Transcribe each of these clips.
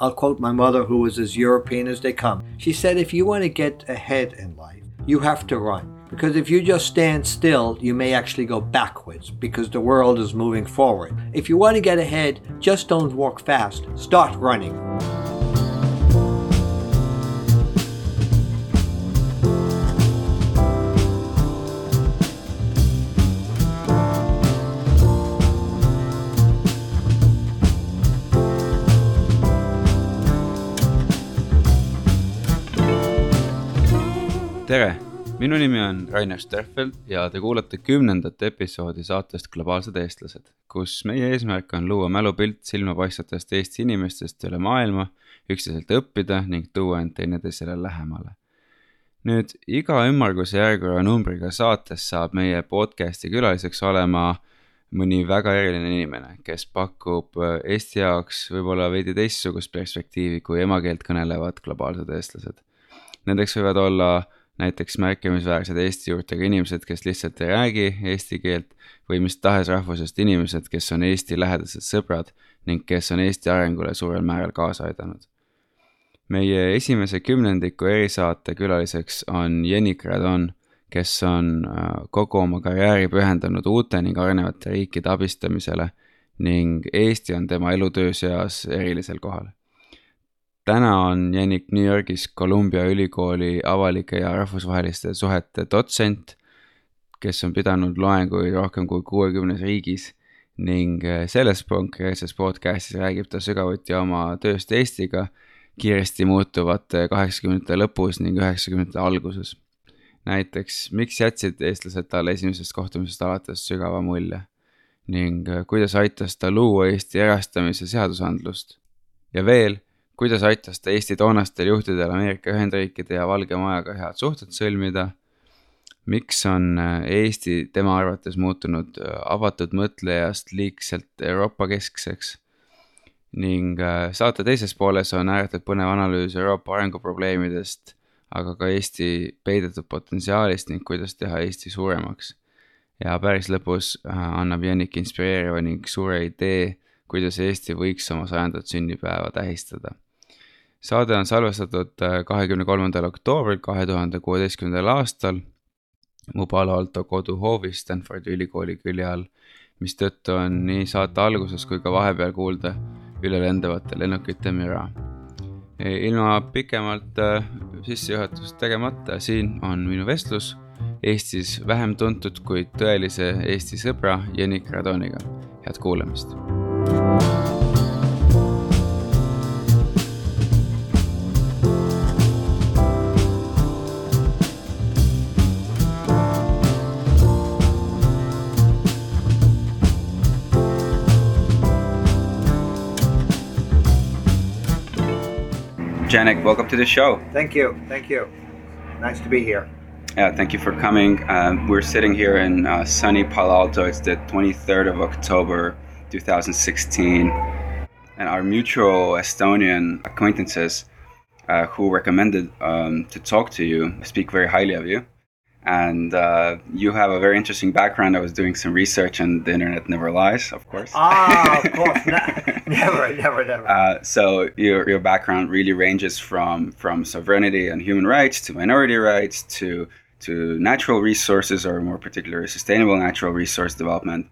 I'll quote my mother, who was as European as they come. She said, If you want to get ahead in life, you have to run. Because if you just stand still, you may actually go backwards because the world is moving forward. If you want to get ahead, just don't walk fast, start running. Minu nimi on Rainer Sterfel ja te kuulate kümnendat episoodi saatest Globaalsed eestlased, kus meie eesmärk on luua mälupilt silmapaistvatest Eesti inimestest üle maailma, üksteiselt õppida ning tuua end teineteisele lähemale. nüüd iga ümmarguse järjekorra numbriga saates saab meie podcast'i külaliseks olema mõni väga eriline inimene, kes pakub Eesti jaoks võib-olla veidi teistsugust perspektiivi kui emakeelt kõnelevad globaalsed eestlased. Nendeks võivad olla näiteks märkimisväärsed Eesti juurtega inimesed, kes lihtsalt ei räägi eesti keelt või mis tahes rahvusest inimesed, kes on Eesti lähedased sõbrad ning kes on Eesti arengule suurel määral kaasa aidanud. meie esimese kümnendiku erisaate külaliseks on Jenik Radon, kes on äh, kogu oma karjääri pühendanud uute ning arenevate riikide abistamisele ning Eesti on tema elutöö seas erilisel kohal täna on Jannik New Yorgis Columbia ülikooli avalike ja rahvusvaheliste suhete dotsent, kes on pidanud loenguid rohkem kui kuuekümnes riigis ning äh, selles konkreetses podcastis räägib ta sügavuti oma tööst Eestiga kiiresti muutuvate kaheksakümnendate lõpus ning üheksakümnendate alguses. näiteks, miks jätsid eestlased talle esimesest kohtumisest alates sügava mulje ning äh, kuidas aitas ta luua Eesti erastamise seadusandlust ja veel kuidas aitas ta Eesti toonastel juhtidel Ameerika Ühendriikide ja Valge Majaga head suhted sõlmida? miks on äh, Eesti tema arvates muutunud äh, avatud mõtlejast liigselt Euroopa keskseks? ning äh, saate teises pooles on ääretult põnev analüüs Euroopa arenguprobleemidest, aga ka Eesti peidetud potentsiaalist ning kuidas teha Eesti suuremaks. ja päris lõpus annab Jannik inspireeriva ning suure idee, kuidas Eesti võiks oma sajandat sünnipäeva tähistada saade on salvestatud äh, kahekümne kolmandal oktoobril kahe tuhande kuueteistkümnendal aastal mu Palo Alto koduhoovis Stanfordi ülikooli külje all, mistõttu on nii saate alguses kui ka vahepeal kuulda ülelendavate lennukite müra. E, ilma pikemalt äh, sissejuhatust tegemata, siin on minu vestlus Eestis vähem tuntud, kuid tõelise Eesti sõbra Jenik Radoniga. head kuulamist Jenik, welcome to the show. Thank you. Thank you. Nice to be here. Yeah, thank you for coming. Um, we're sitting here in uh, sunny Palo Alto. It's the 23rd of October, 2016. And our mutual Estonian acquaintances uh, who recommended um, to talk to you speak very highly of you and uh, you have a very interesting background. I was doing some research, and the internet never lies, of course. Ah, of course, never, never, never. Uh, so your your background really ranges from from sovereignty and human rights to minority rights to to natural resources, or more particularly sustainable natural resource development,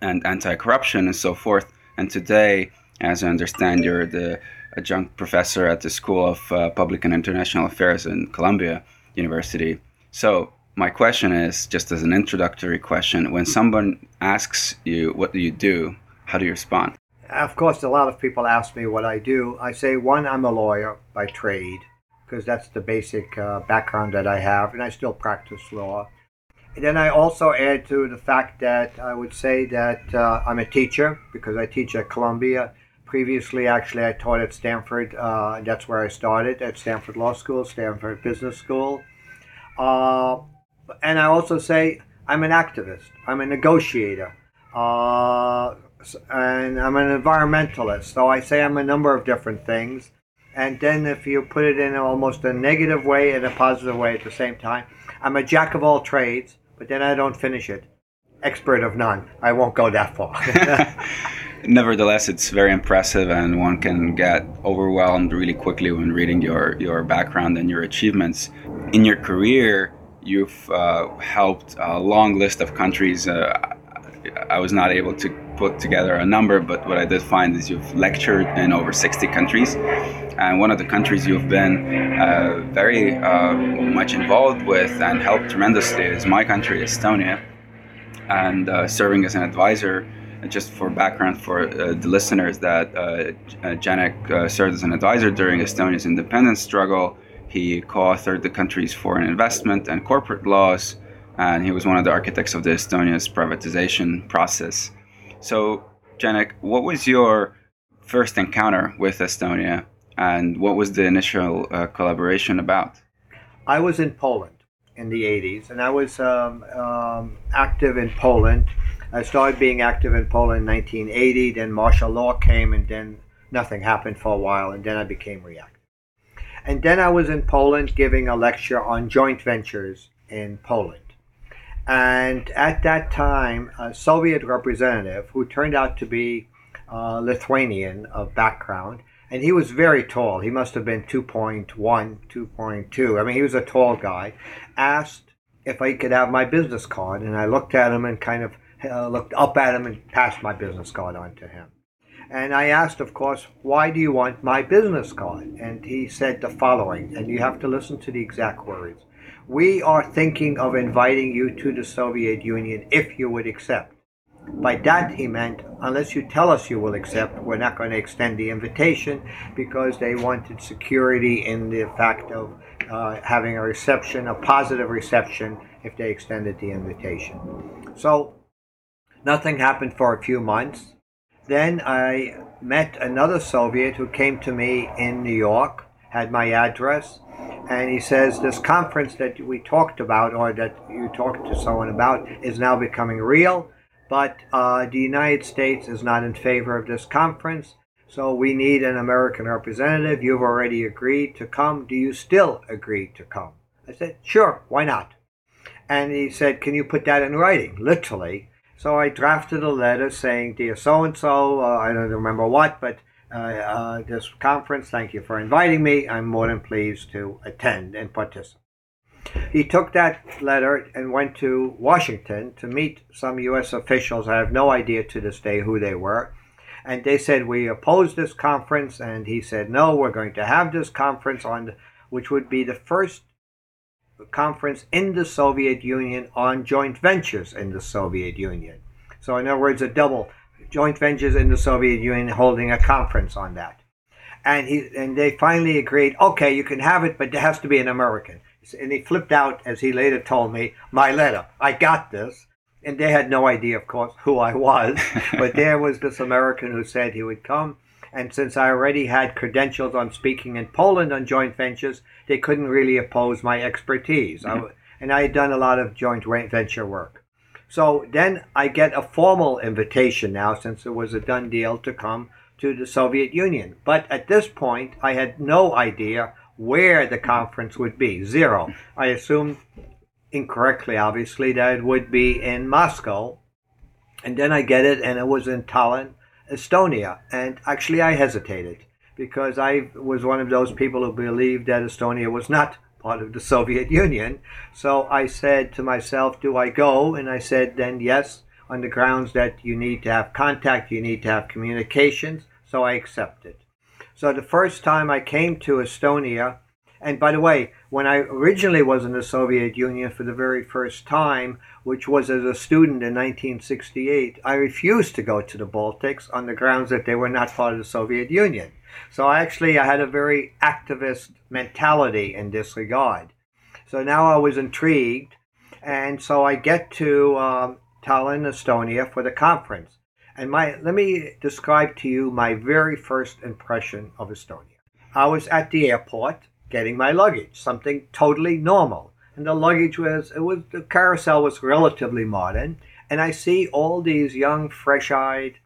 and anti-corruption and so forth. And today, as I understand, you're the adjunct professor at the School of uh, Public and International Affairs in Columbia University. So my question is just as an introductory question when someone asks you what do you do? how do you respond? Of course a lot of people ask me what i do. I say one i'm a lawyer by trade because that's the basic uh, background that i have and i still practice law. And then i also add to the fact that i would say that uh, i'm a teacher because i teach at columbia. Previously actually i taught at stanford uh, that's where i started at stanford law school stanford business school. Uh, and I also say I'm an activist. I'm a negotiator. Uh, and I'm an environmentalist. So I say I'm a number of different things. And then if you put it in almost a negative way and a positive way at the same time, I'm a jack of all trades, but then I don't finish it. Expert of none. I won't go that far. nevertheless, it's very impressive, and one can get overwhelmed really quickly when reading your your background and your achievements in your career. You've uh, helped a long list of countries. Uh, I was not able to put together a number, but what I did find is you've lectured in over 60 countries. And one of the countries you've been uh, very uh, much involved with and helped tremendously is my country, Estonia. And uh, serving as an advisor, just for background for uh, the listeners, that Jenik served as an advisor during Estonia's independence struggle. He co authored the country's foreign investment and corporate laws and he was one of the architects of the Estonia's privatization process. So, Jenik, what was your first encounter with Estonia, and what was the initial uh, collaboration about? I was in Poland in the 80s, and I was um, um, active in Poland. I started being active in Poland in 1980, then martial law came, and then nothing happened for a while, and then I became reactive. And then I was in Poland giving a lecture on joint ventures in Poland. And at that time, a Soviet representative who turned out to be uh, Lithuanian of background, and he was very tall. He must have been 2.1, 2.2. I mean, he was a tall guy. Asked if I could have my business card, and I looked at him and kind of uh, looked up at him and passed my business card on to him. And I asked, of course, why do you want my business card? And he said the following, and you have to listen to the exact words we are thinking of inviting you to the Soviet Union if you would accept. By that, he meant, unless you tell us you will accept, we're not going to extend the invitation because they wanted security in the fact of uh, having a reception, a positive reception, if they extended the invitation. So, nothing happened for a few months. Then I met another Soviet who came to me in New York, had my address, and he says this conference that we talked about or that you talked to someone about is now becoming real but uh, the united states is not in favor of this conference so we need an american representative. You've already agreed to come. Do you still agree to come? I said sure why not? And he said can you put that in writing? Literally so i drafted a letter saying dear so and so i don't remember what but uh, uh, this conference. Thank you for inviting me. I'm more than pleased to attend and participate. He took that letter and went to Washington to meet some U.S. officials. I have no idea to this day who they were. And they said, We oppose this conference. And he said, No, we're going to have this conference on, which would be the first conference in the Soviet Union on joint ventures in the Soviet Union. So, in other words, a double joint ventures in the Soviet Union holding a conference on that. And he and they finally agreed, okay, you can have it, but there has to be an American. And he flipped out, as he later told me, my letter. I got this. And they had no idea, of course, who I was. but there was this American who said he would come. And since I already had credentials on speaking in Poland on joint ventures, they couldn't really oppose my expertise. Mm-hmm. I, and I had done a lot of joint venture work. So then I get a formal invitation now, since it was a done deal, to come to the Soviet Union. But at this point, I had no idea where the conference would be. Zero. I assumed incorrectly, obviously, that it would be in Moscow. And then I get it, and it was in Tallinn, Estonia. And actually, I hesitated because I was one of those people who believed that Estonia was not part of the Soviet Union. So I said to myself, do I go? And I said, then yes, on the grounds that you need to have contact, you need to have communications. So I accepted. So the first time I came to Estonia, and by the way, when I originally was in the Soviet Union for the very first time, which was as a student in 1968, I refused to go to the Baltics on the grounds that they were not part of the Soviet Union. So I actually, I had a very activist mentality in this regard. So now I was intrigued, and so I get to um, Tallinn, Estonia, for the conference. And my let me describe to you my very first impression of Estonia. I was at the airport getting my luggage, something totally normal. And the luggage was it was the carousel was relatively modern, and I see all these young, fresh-eyed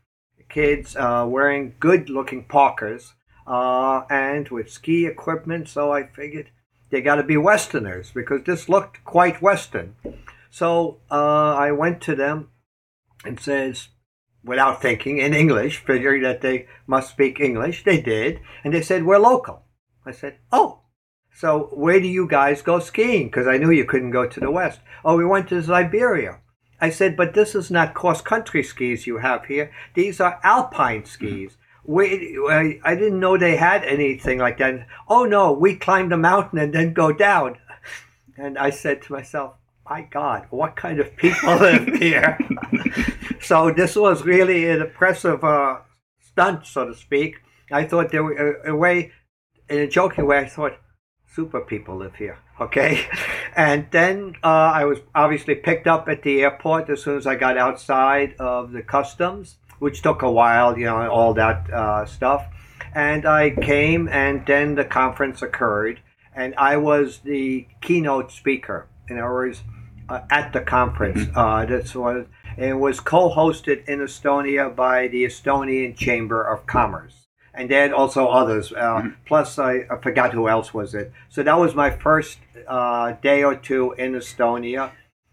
kids uh, wearing good-looking parkers uh, and with ski equipment. So I figured they got to be Westerners because this looked quite Western. So uh, I went to them and says, without thinking in English, figuring that they must speak English. They did. And they said, We're local. I said, Oh. So where do you guys go skiing? Because I knew you couldn't go to the west. Oh, we went to Siberia. I said, but this is not cross country skis you have here. These are alpine skis. We, I, didn't know they had anything like that. Oh no, we climb the mountain and then go down. And I said to myself, my God, what kind of people live here? so this was really an impressive uh, stunt, so to speak. I thought there were a, a way, in a joking way, I thought, super people live here. Okay. And then uh, I was obviously picked up at the airport as soon as I got outside of the customs, which took a while, you know, all that uh, stuff. And I came, and then the conference occurred, and I was the keynote speaker. In other words, uh, at the conference. This was it was co-hosted in Estonia by the Estonian Chamber of Commerce and then also others. Uh, mm-hmm. Plus, I, I, forgot who else was it. So that was my first uh, day or two in Estonia,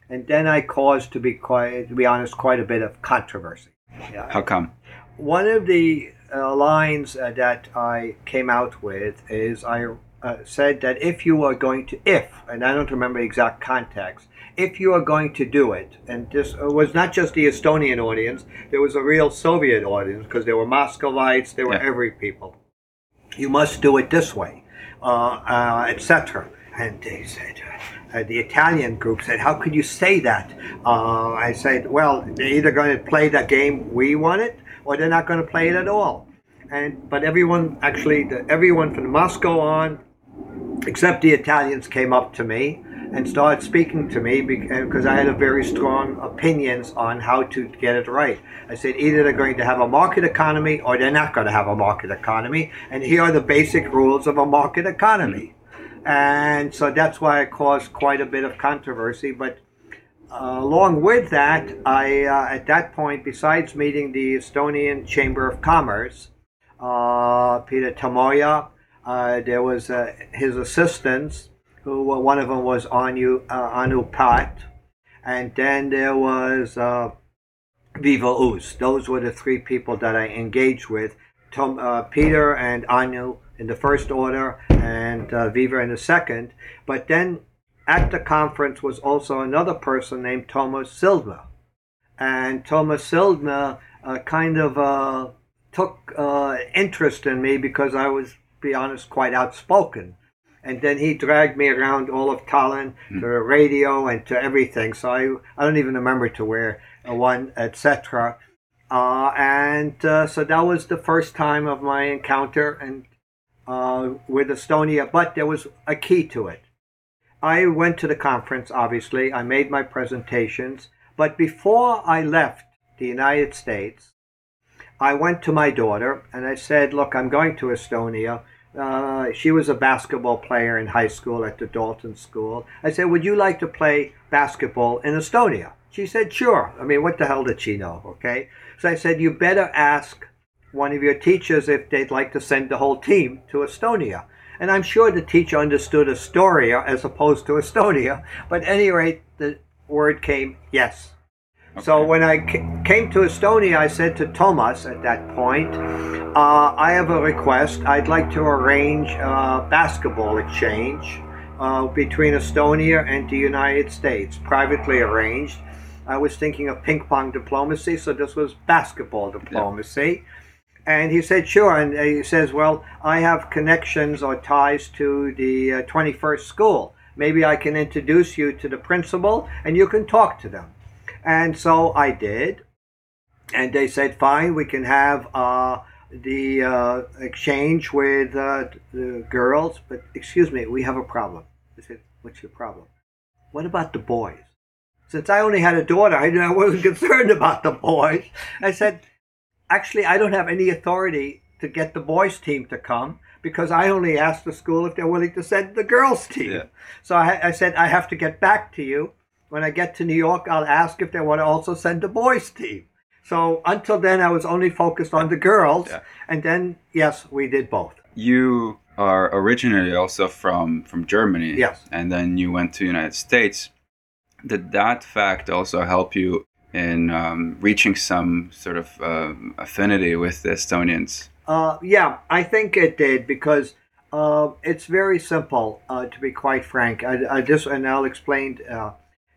and then I caused, to be quite, to be honest, quite a bit of controversy. Yeah. How come? One of the uh, lines uh, that I came out with is I uh, said that if you are going to, if, and I don't remember exact context, if you are going to do it, and this was not just the Estonian audience, there was a real Soviet audience because there were Muscovites, there were yeah. every people. You must do it this way, uh, uh, etc. And they said, uh, the Italian group said, "How could you say that?" Uh, I said, "Well, they're either going to play the game we want it or they're not going to play it at all." And but everyone, actually, the, everyone from Moscow on, except the Italians, came up to me and started speaking to me because I had a very strong opinions on how to get it right. I said either they're going to have a market economy or they're not going to have a market economy, and here are the basic rules of a market economy. And so that's why it caused quite a bit of controversy. But uh, along with that, I uh, at that point, besides meeting the Estonian Chamber of Commerce, uh, Peter Tamoja, uh, there was uh, his assistants who one of them was Anu uh, Anu Pat, and then there was uh, Viva Us. Those were the three people that I engaged with. Tom, uh, Peter and Anu in the first order, and uh, Viva in the second. But then at the conference was also another person named Thomas Silva, and Thomas Silva uh, kind of uh, took uh, interest in me because I was, be honest, quite outspoken and then he dragged me around all of Tallinn mm. to the radio and to everything. So I, I don't even remember to where one, etc. Uh, and uh, so that was the first time of my encounter and uh, with Estonia. But there was a key to it. I went to the conference. Obviously, I made my presentations. But before I left the United States, I went to my daughter and I said, "Look, I'm going to Estonia." Uh, she was a basketball player in high school at the Dalton School. I said, Would you like to play basketball in Estonia? She said, Sure. I mean, what the hell did she know? Okay. So I said, You better ask one of your teachers if they'd like to send the whole team to Estonia. And I'm sure the teacher understood Astoria as opposed to Estonia. But at any rate, the word came yes. Okay. So when I came to Estonia, I said to Thomas at that point, uh, I have a request. I'd like to arrange a basketball exchange uh, between Estonia and the United States, privately arranged. I was thinking of ping pong diplomacy, so this was basketball diplomacy. Yeah. And he said, sure. And he says, well, I have connections or ties to the uh, 21st school. Maybe I can introduce you to the principal and you can talk to them. And so I did. And they said, fine, we can have uh, the uh, exchange with uh, the girls, but excuse me, we have a problem. I said, what's your problem? What about the boys? Since I only had a daughter, I wasn't concerned about the boys. I said, actually, I don't have any authority to get the boys' team to come because I only asked the school if they're willing to send the girls' team. Yeah. So I, I said, I have to get back to you when I get to New York, I'll ask if they want to also send a boys team. So until then, I was only focused on the girls, yeah. and then yes, we did both. You are originally also from from Germany, yes, and then you went to United States. Did that fact also help you in um, reaching some sort of uh, affinity with the Estonians? Uh, yeah, I think it did because uh, it's very simple. Uh, to be quite frank, I, I just and I'll explain uh,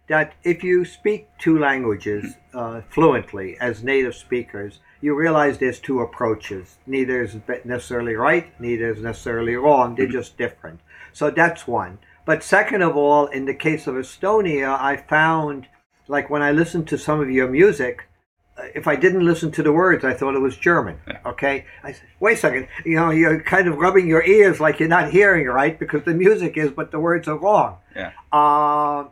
that if you speak two languages uh, fluently as native speakers, you realize there's two approaches. Neither is necessarily right, neither is necessarily wrong. They're just different. So that's one. But second of all, in the case of Estonia, I found, like when I listened to some of your music, uh, if I didn't listen to the words, I thought it was German. Okay, I said, wait a second. You know, you're kind of rubbing your ears like you're not hearing right because the music is, but the words are wrong. Yeah. Uh,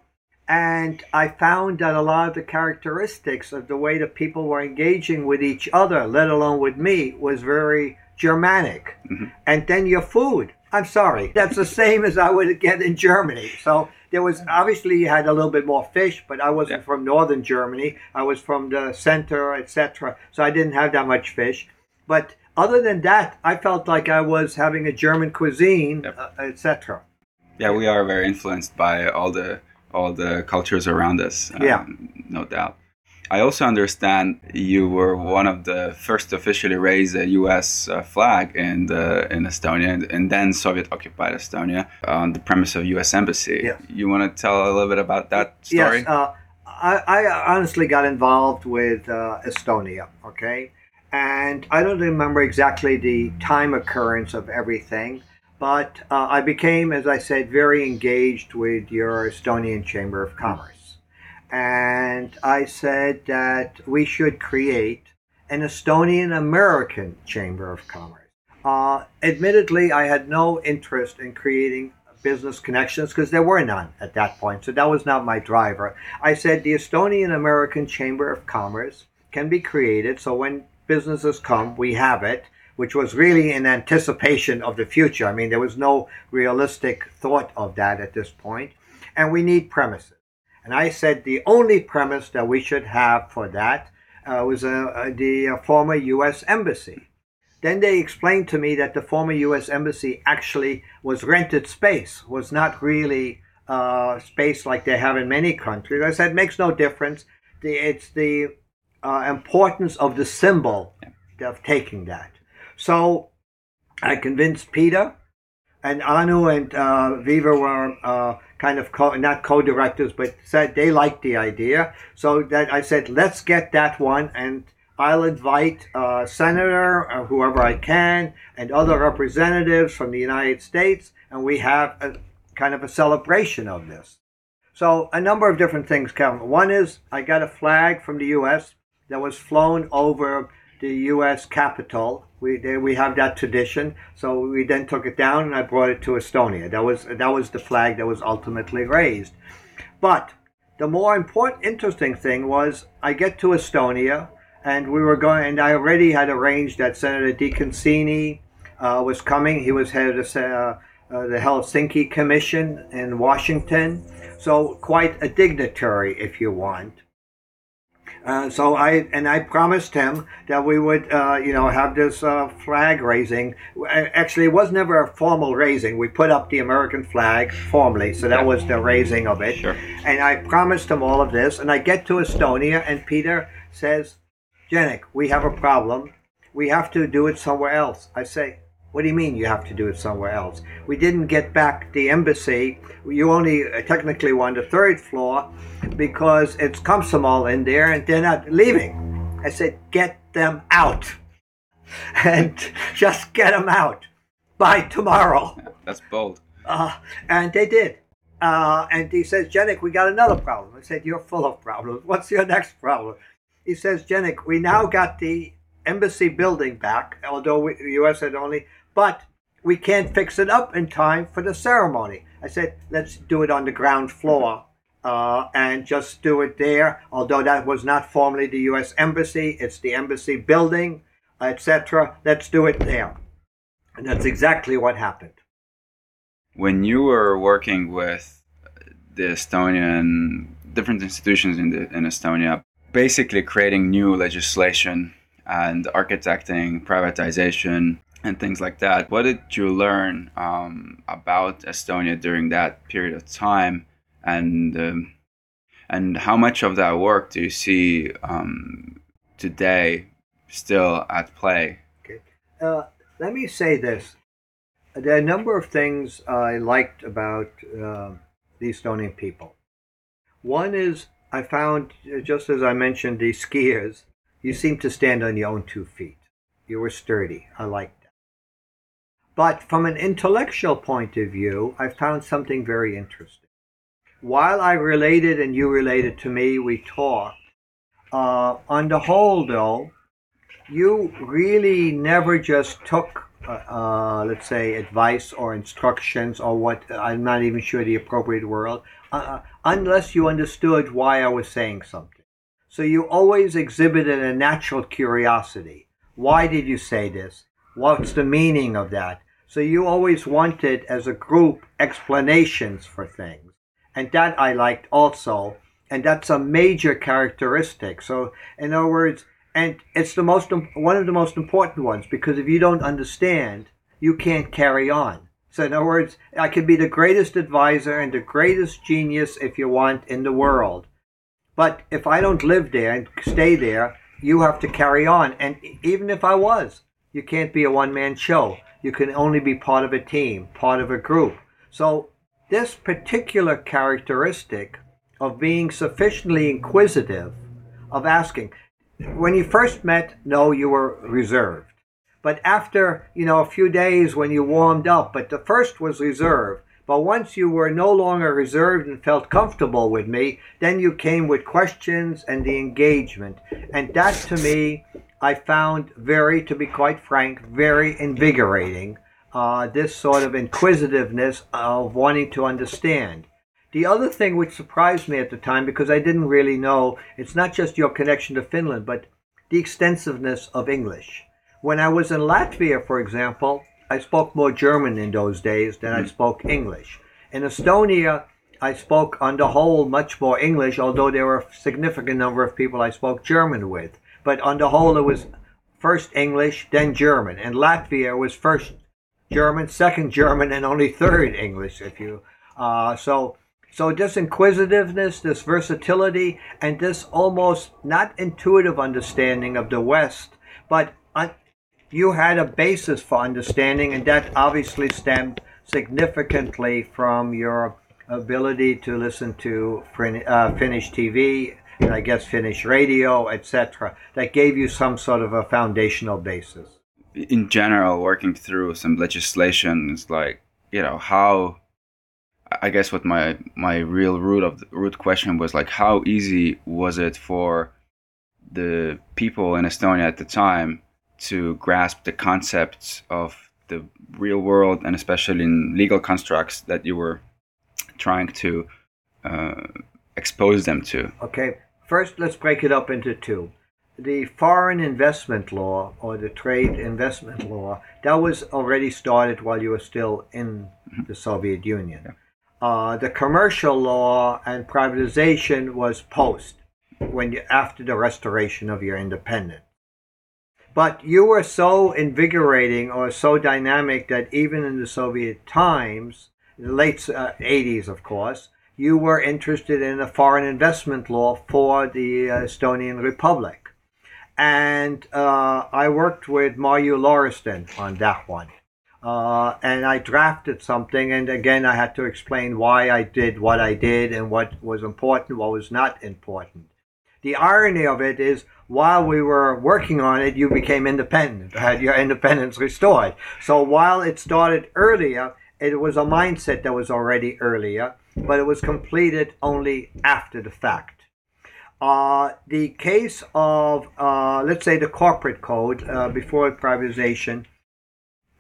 and I found that a lot of the characteristics of the way that people were engaging with each other, let alone with me, was very Germanic. Mm-hmm. And then your food. I'm sorry, that's the same as I would get in Germany. So there was obviously you had a little bit more fish, but I wasn't Yeah. from northern Germany. I was from the center, etc. So I didn't have that much fish. But other than that, I felt like I was having a German cuisine, Yep. uh, etc. Yeah, we are very influenced by all the all the cultures around us. um, Yeah. no doubt. I also understand you were one of the first to officially raise a U.S. Uh, flag in the in Estonia, and, then Soviet occupied Estonia on the premise of U.S. embassy. Yes. You want to tell a little bit about that story? Yes, uh, I, I honestly got involved with uh, Estonia, okay? And I don't remember exactly the time occurrence of everything, but uh, I became, as I said, very engaged with your Estonian Chamber of Commerce. And I said that we should create an Estonian American Chamber of Commerce. Uh, admittedly, I had no interest in creating business connections because there were none at that point. So that was not my driver. I said the Estonian American Chamber of Commerce can be created so when businesses come, we have it, which was really in anticipation of the future. I mean, there was no realistic thought of that at this point. And we need premises. And I said the only premise that we should have for that uh, was uh, uh, the uh, former U.S. Embassy. Then they explained to me that the former U.S. Embassy actually was rented space, was not really uh, space like they have in many countries. I said, makes no difference. The, it's the uh, importance of the symbol of taking that. So I convinced Peter, and Anu and uh, Viva were uh, kind of co- not co-directors, but said they liked the idea. So that I said, let's get that one, and I'll invite uh, senator, or whoever I can, and other representatives from the United States, and we have a kind of a celebration of this. So a number of different things come. One is I got a flag from the U.S. that was flown over the U.S. Capitol. We there we have that tradition. So we then took it down and I brought it to Estonia. That was that was the flag that was ultimately raised. But the more important, interesting thing was I get to Estonia and we were going, and I already had arranged that Senator DeConcini uh, was coming. He was head of the, uh, uh, the Helsinki Commission in Washington, so quite a dignitary, if you want. Uh, so I and I promised him that we would, uh, you know, have this uh, flag raising. Actually, it was never a formal raising. We put up the American flag formally, so that was the raising of it. Sure. And I promised him all of this. And I get to Estonia, and Peter says, Jenik, we have a problem. We have to do it somewhere else. I say, what do you mean you have to do it somewhere else? We didn't get back the embassy. You only uh, technically won the third floor because it's Komsomol in there and they're not leaving. I said, get them out. And just get them out by tomorrow. That's bold. Uh, and they did. Uh, and he says, Jenik, we got another problem. I said, You're full of problems. What's your next problem? He says, Jenik, we now got the embassy building back, although we, the U.S. had only, but we can't fix it up in time for the ceremony. I said, let's do it on the ground floor uh, and just do it there. Although that was not formally the U.S. embassy, it's the embassy building, etc. Let's do it there. And that's exactly what happened. When you were working with the Estonian different institutions in the in Estonia, basically creating new legislation and architecting privatization and things like that. What did you learn um, about Estonia during that period of time? And um, And how much of that work do you see um, today still at play? Okay. Uh, let me say this. There are a number of things I liked about uh, the Estonian people. One is I found, just as I mentioned, the skiers, you seem to stand on your own two feet. You were sturdy. I liked. But from an intellectual point of view, I found something very interesting. While I related and you related to me, we talked. Uh, on the whole, though, you really never just took, uh, uh, let's say, advice or instructions or what, I'm not even sure the appropriate word, uh, uh, unless you understood why I was saying something. So you always exhibited a natural curiosity. Why did you say this? What's the meaning of that? So you always wanted, as a group, explanations for things. And that I liked also. And that's a major characteristic. So, in other words, and it's the most one of the most important ones because if you don't understand, you can't carry on. So in other words, I could be the greatest advisor and the greatest genius if you want in the world. But if I don't live there and stay there, you have to carry on. And even if I was, you can't be a one man show. You can only be part of a team, part of a group. So this particular characteristic of being sufficiently inquisitive, of asking, when you first met, no, you were reserved. But after, you know, a few days when you warmed up, but the first was reserved. But once you were no longer reserved and felt comfortable with me, then you came with questions and the engagement. And that to me, I found very, to be quite frank, very invigorating. Uh, this sort of inquisitiveness of wanting to understand. The other thing which surprised me at the time, because I didn't really know, it's not just your connection to Finland, but the extensiveness of English. When I was in Latvia, for example, I spoke more German in those days than I mm-hmm. spoke English. In Estonia, I spoke on the whole much more English, although there were a significant number of people I spoke German with. But on the whole, it was first English, then German. and Latvia, was first German, second German, and only third English. If you uh, so so this inquisitiveness, this versatility, and this almost not intuitive understanding of the West, but un- you had a basis for understanding, and that obviously stemmed significantly from your ability to listen to uh, Finnish TV, I guess Finnish radio, etc. That gave you some sort of a foundational basis. In general, working through some legislation is like you know how I guess what my my real root of the root question was like how easy was it for the people in Estonia at the time to grasp the concepts of the real world and especially in legal constructs that you were trying to uh, expose them to. Okay, first let's break it up into two. The foreign investment law or the trade investment law that was already started while you were still in mm-hmm. the Soviet Union. Uh, the commercial law and privatization was post when you, after the restoration of your independence. But you were so invigorating or so dynamic that even in the Soviet times, the late uh, 80s, of course, you were interested in a foreign investment law for the uh, Estonian Republic. And uh, I worked with Marju Lauristin on that one. Uh, and I drafted something, and again, I had to explain why I did what I did and what was important, what was not important. The irony of it is, while we were working on it, you became independent, had your independence restored. So while it started earlier, it was a mindset that was already earlier, but it was completed only after the fact. Uh, the case of, uh, let's say, the corporate code uh, before privatization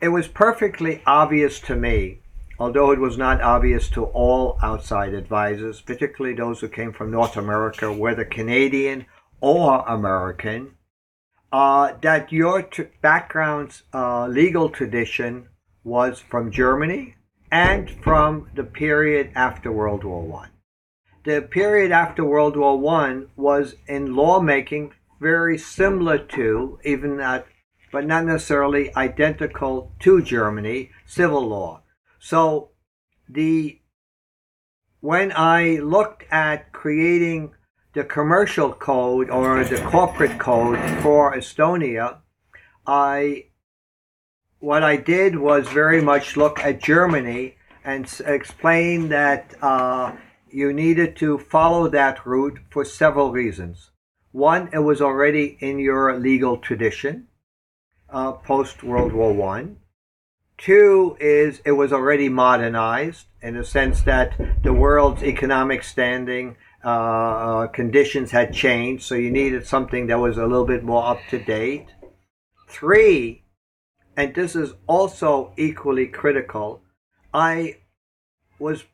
it was perfectly obvious to me, although it was not obvious to all outside advisors, particularly those who came from North America, whether Canadian or American, uh, that your t- background's uh, legal tradition was from Germany and from the period after World War One. The period after World War One was in lawmaking very similar to, even at but not necessarily identical to Germany civil law. So the when I looked at creating the commercial code or the corporate code for Estonia, I what I did was very much look at Germany and s- explain that uh, you needed to follow that route for several reasons. One, it was already in your legal tradition uh, post World War One. Two is it was already modernized in the sense that the world's economic standing uh, conditions had changed, so you needed something that was a little bit more up to date. Three, and this is also equally critical, I was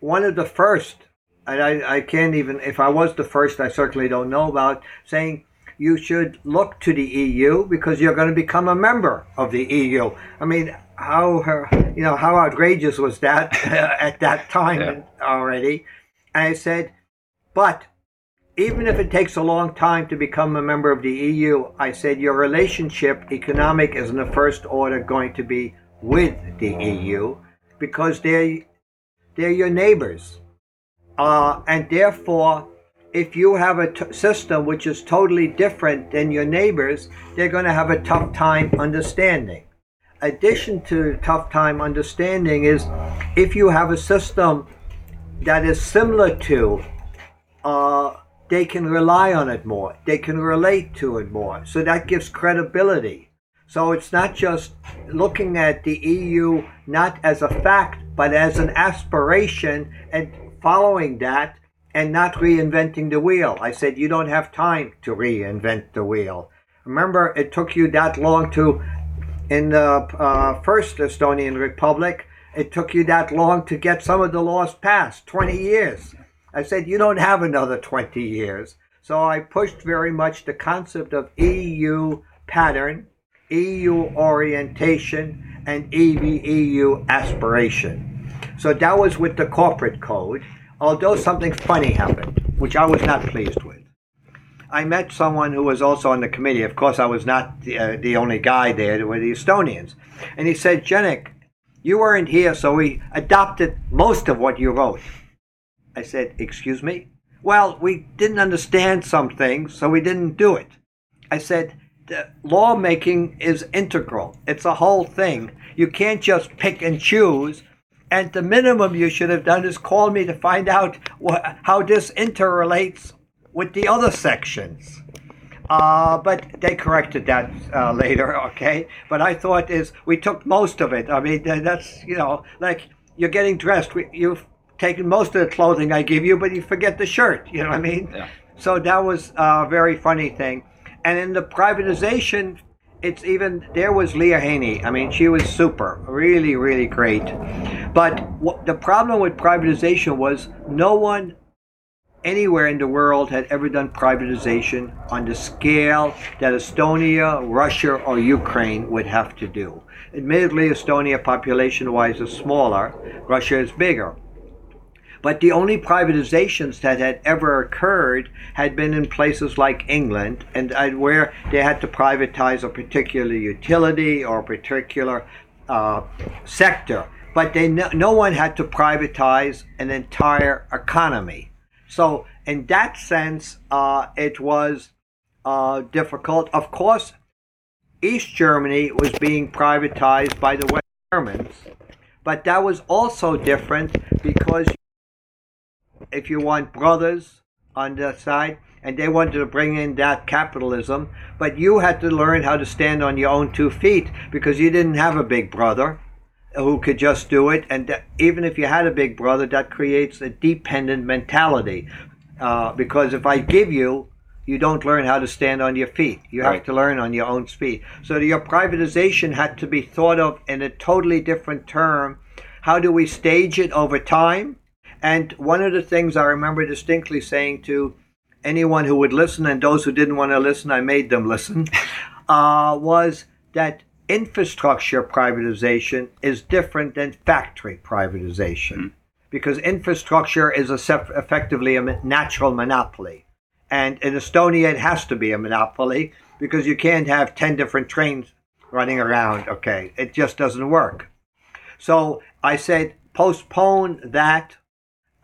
one of the first, and I, I can't even, if I was the first, I certainly don't know about, saying you should look to the EU because you're going to become a member of the EU. I mean, how her, you know how outrageous was that at that time Yeah. already? I said, but even if it takes a long time to become a member of the EU, I said your relationship, economic, is in the first order going to be with the EU because they're they're your neighbors, uh, and therefore, if you have a t- system which is totally different than your neighbors, they're going to have a tough time understanding. Addition to tough time understanding is if you have a system that is similar to uh, they can rely on it more. They can relate to it more. So that gives credibility. So it's not just looking at the EU not as a fact, but as an aspiration and following that and not reinventing the wheel. I said, you don't have time to reinvent the wheel. Remember, it took you that long to, in the uh, first Estonian Republic, it took you that long to get some of the laws passed 20 years. I said, you don't have another 20 years. So I pushed very much the concept of EU pattern, EU orientation, and EU aspiration. So that was with the corporate code, although something funny happened, which I was not pleased with. I met someone who was also on the committee. Of course, I was not the, uh, the only guy there, there were the Estonians. And he said, Jenik, you weren't here, so we adopted most of what you wrote. I said, Excuse me? Well, we didn't understand some things, so we didn't do it. I said, lawmaking is integral. It's a whole thing. You can't just pick and choose. And the minimum you should have done is call me to find out wh- how this interrelates with the other sections. Uh, but they corrected that uh, later, okay? But I thought is we took most of it. I mean, that's, you know, like you're getting dressed. We, you've taken most of the clothing I give you, but you forget the shirt. You know what I mean? Yeah. So that was a very funny thing. And in the privatization, it's even there was Liia Hänni. I mean, she was super, really, really great. But what, the problem with privatization was no one anywhere in the world had ever done privatization on the scale that Estonia, Russia, or Ukraine would have to do. Admittedly, Estonia population wise is smaller, Russia is bigger. But the only privatizations that had ever occurred had been in places like England, and uh, where they had to privatize a particular utility or a particular uh, sector. But they no, no one had to privatize an entire economy. So, in that sense, uh, it was uh, difficult. Of course, East Germany was being privatized by the West Germans, but that was also different because if you want brothers on the side, and they wanted to bring in that capitalism, but you had to learn how to stand on your own two feet because you didn't have a big brother who could just do it. And that, even if you had a big brother, that creates a dependent mentality. Uh, because if I give you, you don't learn how to stand on your feet. You have Right. to learn on your own feet. So your privatization had to be thought of in a totally different term. How do we stage it over time? And one of the things I remember distinctly saying to anyone who would listen, and those who didn't want to listen, I made them listen, uh, was that infrastructure privatization is different than factory privatization. Because infrastructure is a sef- effectively a natural monopoly. And in Estonia, it has to be a monopoly because you can't have 10 different trains running around. Okay, it just doesn't work. So I said, postpone that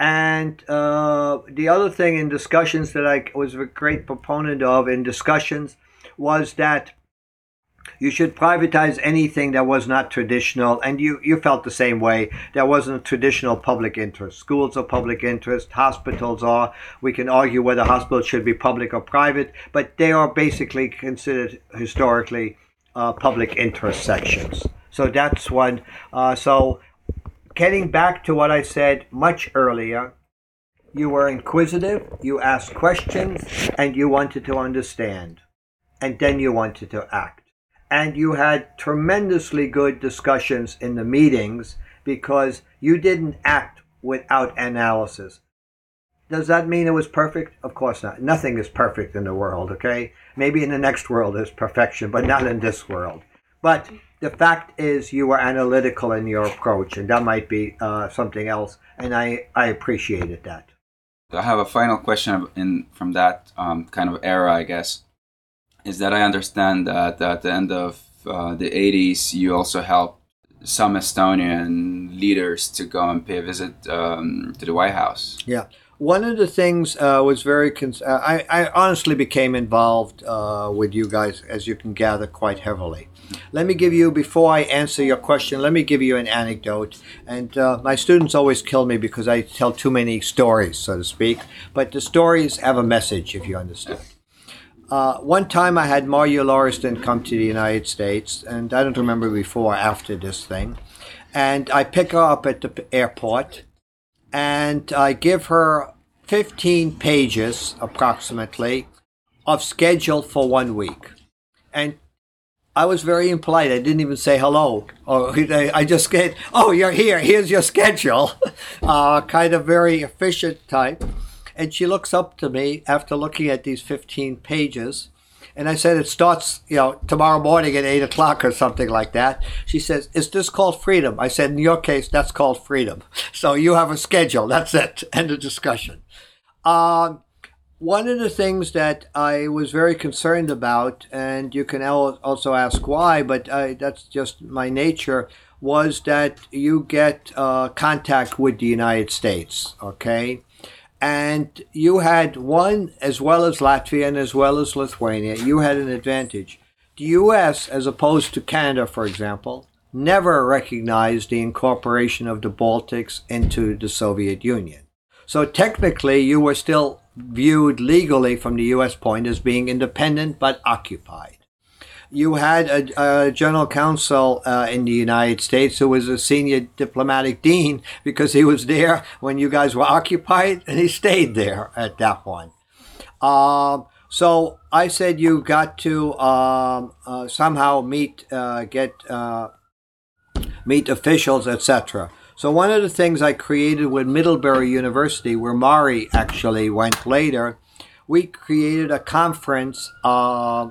And uh, the other thing in discussions that I was a great proponent of in discussions was that you should privatize anything that was not traditional, and you, you felt the same way. There wasn't a traditional public interest. Schools are public interest, hospitals are. We can argue whether hospitals should be public or private, but they are basically considered historically uh, public interest sections. So that's one. Uh, so getting back to what I said much earlier, you were inquisitive, you asked questions, and you wanted to understand. And then you wanted to act and you had tremendously good discussions in the meetings because you didn't act without analysis. Does that mean it was perfect? Of course not. Nothing is perfect in the world, okay? Maybe in the next world there's perfection, but not in this world. But the fact is, you were analytical in your approach, and that might be uh, something else, and I, I appreciated that. I have a final question in from that um, kind of era, I guess is that I understand that at the end of uh, the 80s, you also helped some Estonian leaders to go and pay a visit um, to the White House. Yeah. One of the things uh, was very. Cons- uh, I, I honestly became involved uh, with you guys, as you can gather, quite heavily. Let me give you, before I answer your question, let me give you an anecdote. And uh, my students always kill me because I tell too many stories, so to speak. But the stories have a message, if you understand. Uh, one time I had Marju Lauristin come to the United States, and I don't remember before or after this thing. And I pick her up at the airport, and I give her 15 pages approximately of schedule for one week. And I was very impolite. I didn't even say hello. Or I just get, oh, you're here. Here's your schedule. uh, kind of very efficient type. And she looks up to me after looking at these 15 pages. And I said, it starts, you know, tomorrow morning at 8 o'clock or something like that. She says, is this called freedom? I said, in your case, that's called freedom. So you have a schedule. That's it. End of discussion. Um, one of the things that I was very concerned about, and you can also ask why, but I, that's just my nature, was that you get uh, contact with the United States, okay? and you had one as well as Latvia and as well as Lithuania. You had an advantage. The U.S., as opposed to Canada, for example, never recognized the incorporation of the Baltics into the Soviet Union. So technically, you were still viewed legally from the U.S. point as being independent but occupied you had a, a general counsel uh, in the United States who was a senior diplomatic dean because he was there when you guys were occupied, and he stayed there at that point. Um, so I said you got to um, uh, somehow meet, uh, get uh, meet officials, etc. So one of the things I created with Middlebury University, where Mari actually went later, we created a conference uh,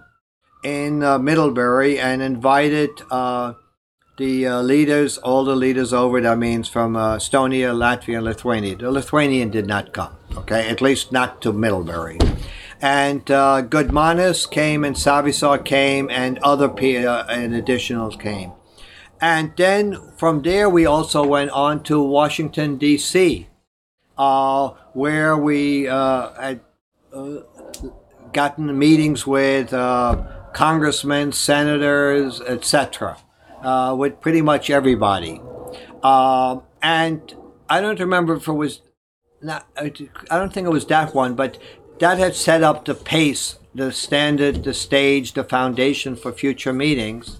in uh, Middlebury and invited uh, the uh, leaders, all the leaders over. That means from uh, Estonia, Latvia, and Lithuania. The Lithuanian did not come, okay, at least not to Middlebury. And uh, Godmanis came, and Savisaar came, and other uh, and additionals came. And then from there, we also went on to Washington, D.C., uh, where we had gotten meetings with congressmen, senators, etc., uh, with pretty much everybody. Uh, and I don't remember if it was not. I don't think it was that one, but that had set up the pace, the standard, the stage, the foundation for future meetings.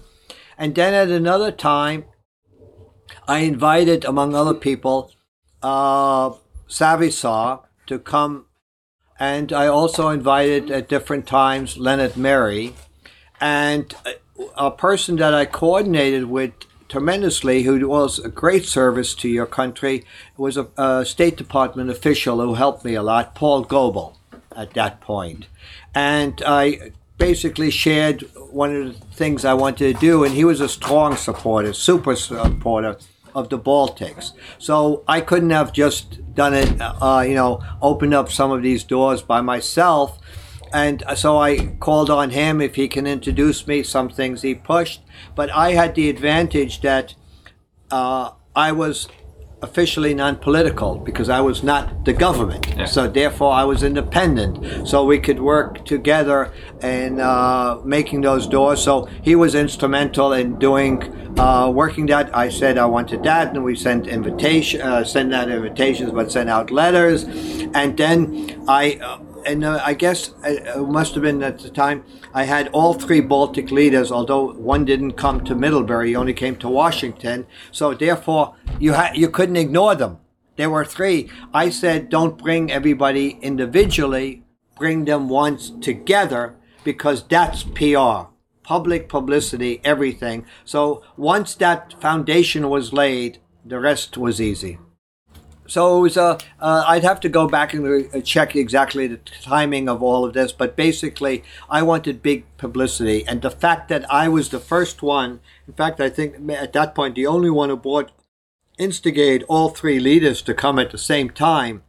And then at another time, I invited, among other people, uh, to come, and I also invited at different times Lennart Meri and a person that I coordinated with tremendously, who was a great service to your country, was a, a State Department official who helped me a lot, Paul Goble, at that point. And I basically shared one of the things I wanted to do, and he was a strong supporter, super supporter of the Baltics. So I couldn't have just done it, uh, you know, opened up some of these doors by myself and so I called on him if he can introduce me. Some things he pushed, but I had the advantage that uh, I was officially non-political because I was not the government. Yeah. So therefore, I was independent. So we could work together in uh, making those doors. So he was instrumental in doing uh, working that. I said I wanted that, and we sent invitation, uh, sent out invitations, but sent out letters, and then I. Uh, and uh, I guess uh, it must have been at the time I had all three Baltic leaders, although one didn't come to Middlebury, he only came to Washington. So therefore, you had you couldn't ignore them. There were three. I said, don't bring everybody individually, bring them once together because that's PR, public publicity, everything. So once that foundation was laid, the rest was easy. So it was uh, uh, I'd have to go back and re- check exactly the timing of all of this, but basically, I wanted big publicity, and the fact that I was the first one, in fact, I think at that point the only one who brought, instigate all three leaders to come at the same time.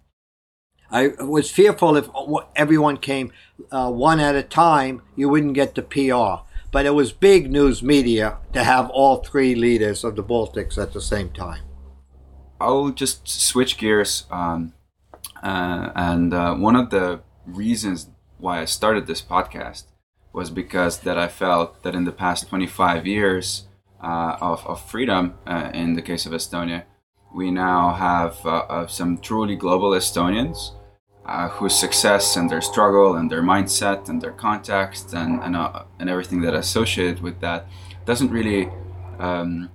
I was fearful if everyone came uh, one at a time, you wouldn't get the PR. But it was big news media to have all three leaders of the Baltics at the same time. I'll just switch gears. Um, uh, and uh, one of the reasons why I started this podcast was because that I felt that in the past 25 years uh, of, of freedom, uh, in the case of Estonia, we now have uh, some truly global Estonians uh, whose success and their struggle and their mindset and their context and and, and everything that associated with that doesn't really um,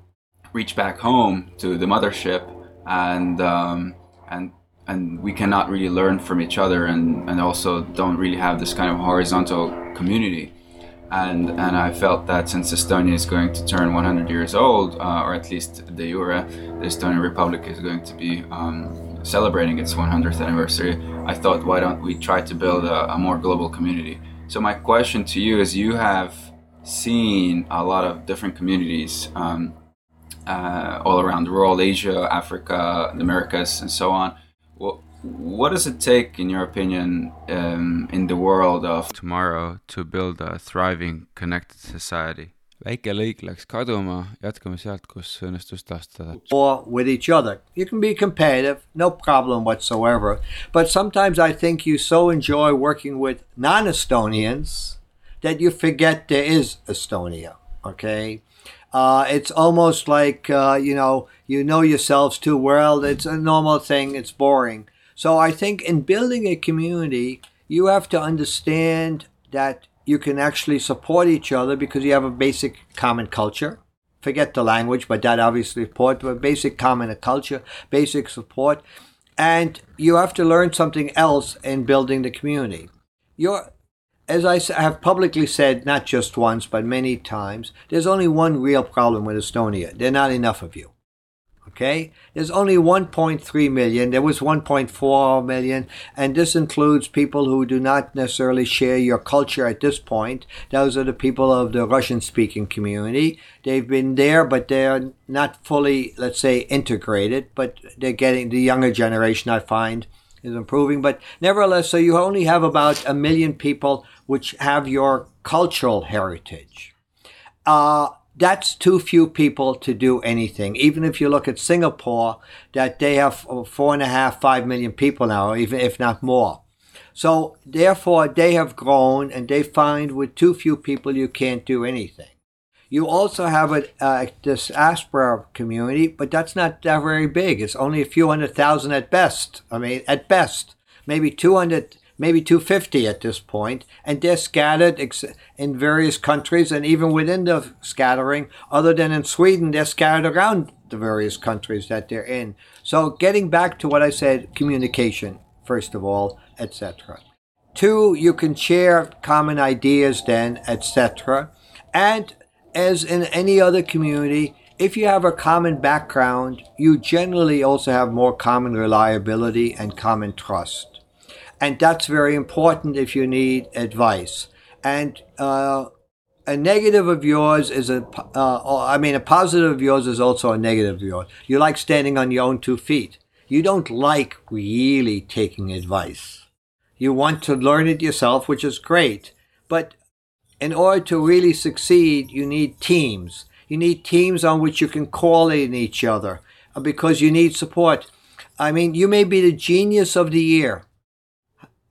reach back home to the mothership and um, and and we cannot really learn from each other and, and also don't really have this kind of horizontal community. And and I felt that since Estonia is going to turn 100 years old uh, or at least de jure the Estonian Republic is going to be um, celebrating its 100th anniversary I thought why don't we try to build a, a more global community? So my question to you is you have seen a lot of different communities um, uh, all around rural Asia, Africa, the Americas, and so on. What, what does it take, in your opinion, um, in the world of tomorrow to build a thriving, connected society? väike lõik läks kaduma, jätkame sealt, kus õnnestus taastada. Or with each other. You can be competitive, no problem whatsoever. But sometimes I think you so enjoy working with non-Estonians that you forget there is Estonia. Okay, uh, it's almost like uh, you know you know yourselves too well. It's a normal thing. It's boring. So I think in building a community, you have to understand that you can actually support each other because you have a basic common culture. Forget the language, but that obviously support, but basic common culture, basic support, and you have to learn something else in building the community. Your as I have publicly said, not just once, but many times, there's only one real problem with Estonia. There are not enough of you. Okay? There's only 1.3 million. There was 1.4 million, and this includes people who do not necessarily share your culture at this point. Those are the people of the Russian speaking community. They've been there, but they're not fully, let's say, integrated, but they're getting the younger generation, I find, is improving. But nevertheless, so you only have about a million people which have your cultural heritage. Uh, that's too few people to do anything. Even if you look at Singapore, that they have four and a half, five million people now, even if not more. So therefore, they have grown, and they find with too few people you can't do anything. You also have a, uh, this diaspora community, but that's not that very big. It's only a few hundred thousand at best. I mean, at best, maybe 200, maybe 250 at this point. and they're scattered in various countries, and even within the scattering, other than in Sweden, they're scattered around the various countries that they're in. So, getting back to what I said, communication, first of all, etc. Two, you can share common ideas then, etc. And as in any other community, if you have a common background, you generally also have more common reliability and common trust. And that's very important if you need advice. And uh, a negative of yours is a, uh, I mean, a positive of yours is also a negative of yours. You like standing on your own two feet. You don't like really taking advice. You want to learn it yourself, which is great. But in order to really succeed, you need teams. You need teams on which you can call in each other. Uh, because you need support. I mean, you may be the genius of the year.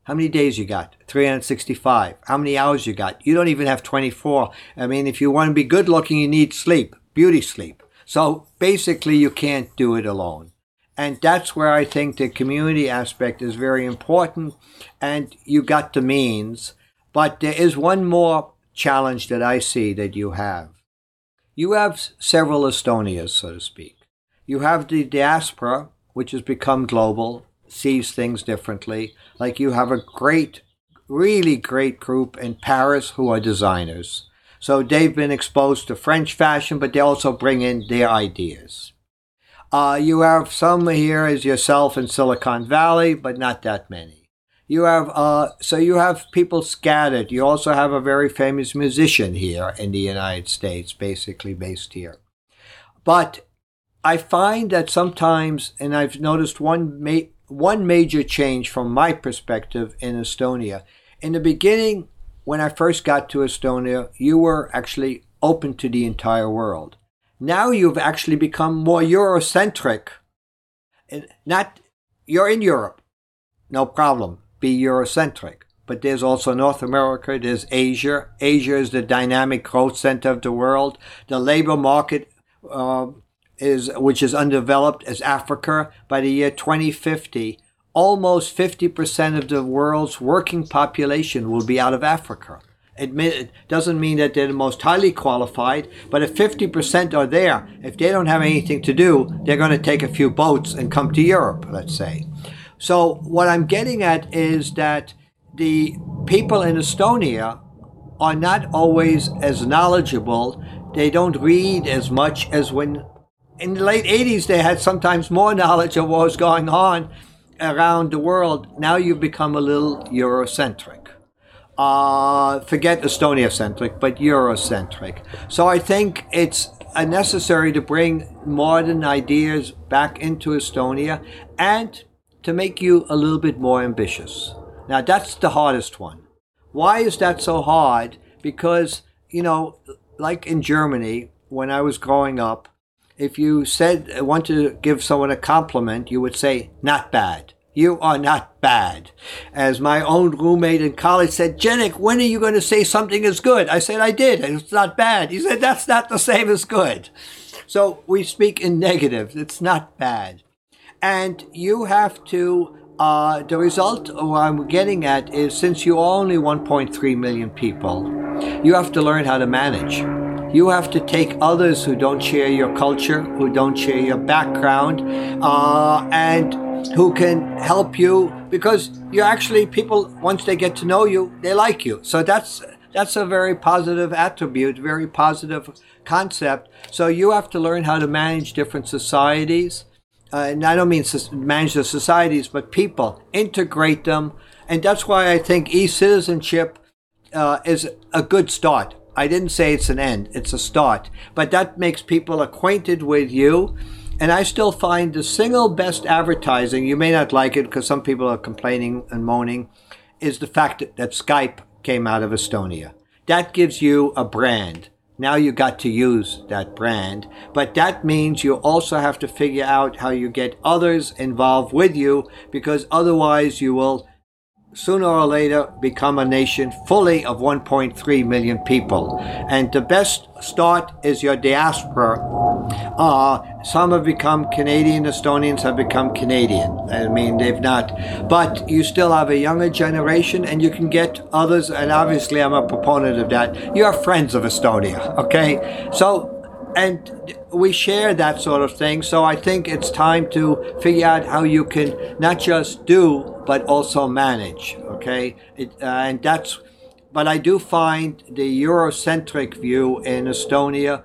How many days you got? 365. How many hours you got? You don't even have 24. I mean, if you want to be good looking, you need sleep, beauty sleep. So basically, you can't do it alone. And that's where I think the community aspect is very important. And you got the means. But there is one more challenge that I see that you have. You have several Estonias, so to speak. You have the diaspora, which has become global, sees things differently. Like you have a great, really great group in Paris who are designers. So they've been exposed to French fashion, but they also bring in their ideas. Uh, you have some here as yourself in Silicon Valley, but not that many. You have uh, so you have people scattered. You also have a very famous musician here in the United States, basically based here. But I find that sometimes, and I've noticed one ma- one major change from my perspective in Estonia. In the beginning, when I first got to Estonia, you were actually open to the entire world. Now you've actually become more Eurocentric. Not you're in Europe, no problem. Be Eurocentric. But there's also North America, there's Asia. Asia is the dynamic growth center of the world. The labor market uh, is which is undeveloped is Africa. By the year 2050, almost 50% of the world's working population will be out of Africa. It doesn't mean that they're the most highly qualified, but if 50% are there, if they don't have anything to do, they're going to take a few boats and come to Europe, let's say. So, what I'm getting at is that the people in Estonia are not always as knowledgeable. They don't read as much as when in the late 80s, they had sometimes more knowledge of what was going on around the world. Now you've become a little Eurocentric. Uh, forget Estonia centric, but Eurocentric. So I think it's necessary to bring modern ideas back into Estonia and to make you a little bit more ambitious. Now, that's the hardest one. Why is that so hard? Because, you know, like in Germany, when I was growing up, if you said I want to give someone a compliment, you would say, not bad. You are not bad. As my own roommate in college said, Jenik, when are you going to say something is good? I said, I did. and It's not bad. He said, that's not the same as good. So we speak in negative. It's not bad. And you have to, uh, the result what I'm getting at is since you are only 1.3 million people, you have to learn how to manage. You have to take others who don't share your culture, who don't share your background, uh, and who can help you because you actually people once they get to know you, they like you. So that's that's a very positive attribute, very positive concept. So you have to learn how to manage different societies. Uh, and I don't mean manage the societies, but people, integrate them. And that's why I think e citizenship uh, is a good start. I didn't say it's an end, it's a start. But that makes people acquainted with you. And I still find the single best advertising, you may not like it because some people are complaining and moaning, is the fact that, that Skype came out of Estonia. That gives you a brand. Now you got to use that brand, but that means you also have to figure out how you get others involved with you because otherwise you will sooner or later become a nation fully of 1.3 million people. And the best start is your diaspora. Uh, some have become Canadian, Estonians have become Canadian. I mean, they've not. But you still have a younger generation and you can get others, and obviously I'm a proponent of that. You are friends of Estonia, okay? So and we share that sort of thing. So I think it's time to figure out how you can not just do but also manage. Okay, it, uh, and that's. But I do find the Eurocentric view in Estonia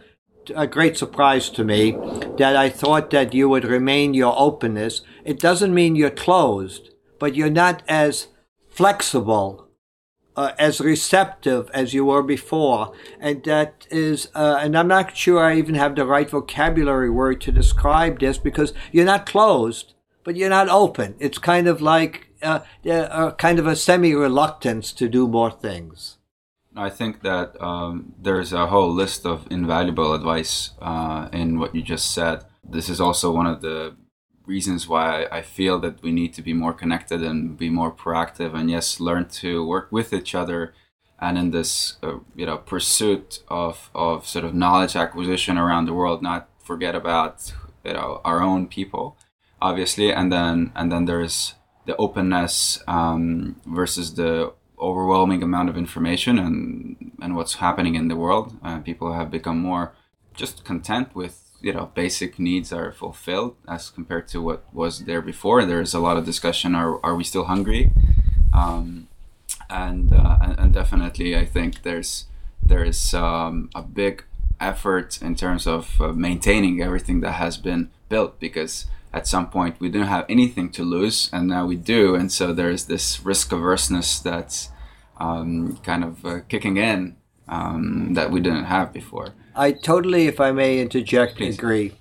a great surprise to me. That I thought that you would remain your openness. It doesn't mean you're closed, but you're not as flexible uh, as receptive as you were before. And that is, uh, and I'm not sure I even have the right vocabulary word to describe this because you're not closed, but you're not open. It's kind of like uh, uh kind of a semi reluctance to do more things. I think that um, there's a whole list of invaluable advice uh, in what you just said. this is also one of the reasons why I feel that we need to be more connected and be more proactive, and yes, learn to work with each other. And in this, uh, you know, pursuit of, of sort of knowledge acquisition around the world, not forget about you know our own people, obviously, and then and then there's the openness um, versus the overwhelming amount of information and and what's happening in the world. Uh, people have become more just content with you know basic needs are fulfilled as compared to what was there before. There's a lot of discussion: Are are we still hungry? Um, and, uh, and, definitely, I think there's there is um, a big effort in terms of uh, maintaining everything that has been built because at some point we didn't have anything to lose and now we do and so there's this risk averseness that's um, kind of uh, kicking in um, that we didn't have before i totally if i may interject Please. agree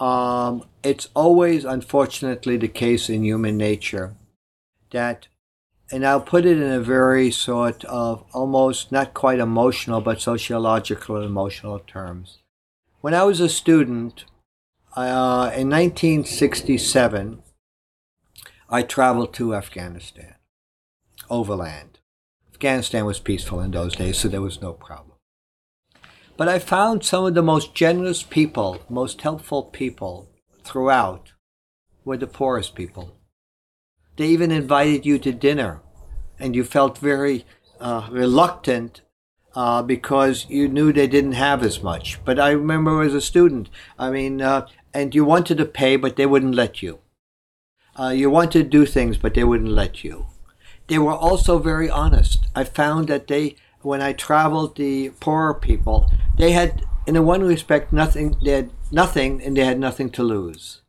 um, it's always unfortunately the case in human nature that and I'll put it in a very sort of almost not quite emotional, but sociological and emotional terms. When I was a student, uh, in 1967, I traveled to Afghanistan, overland. Afghanistan was peaceful in those days, so there was no problem. But I found some of the most generous people, most helpful people throughout were the poorest people. They even invited you to dinner, and you felt very uh, reluctant uh, because you knew they didn't have as much. But I remember as a student, I mean, uh, and you wanted to pay, but they wouldn't let you. Uh, you wanted to do things, but they wouldn't let you. They were also very honest. I found that they, when I traveled, the poorer people, they had, in a one respect, nothing. They had nothing, and they had nothing to lose.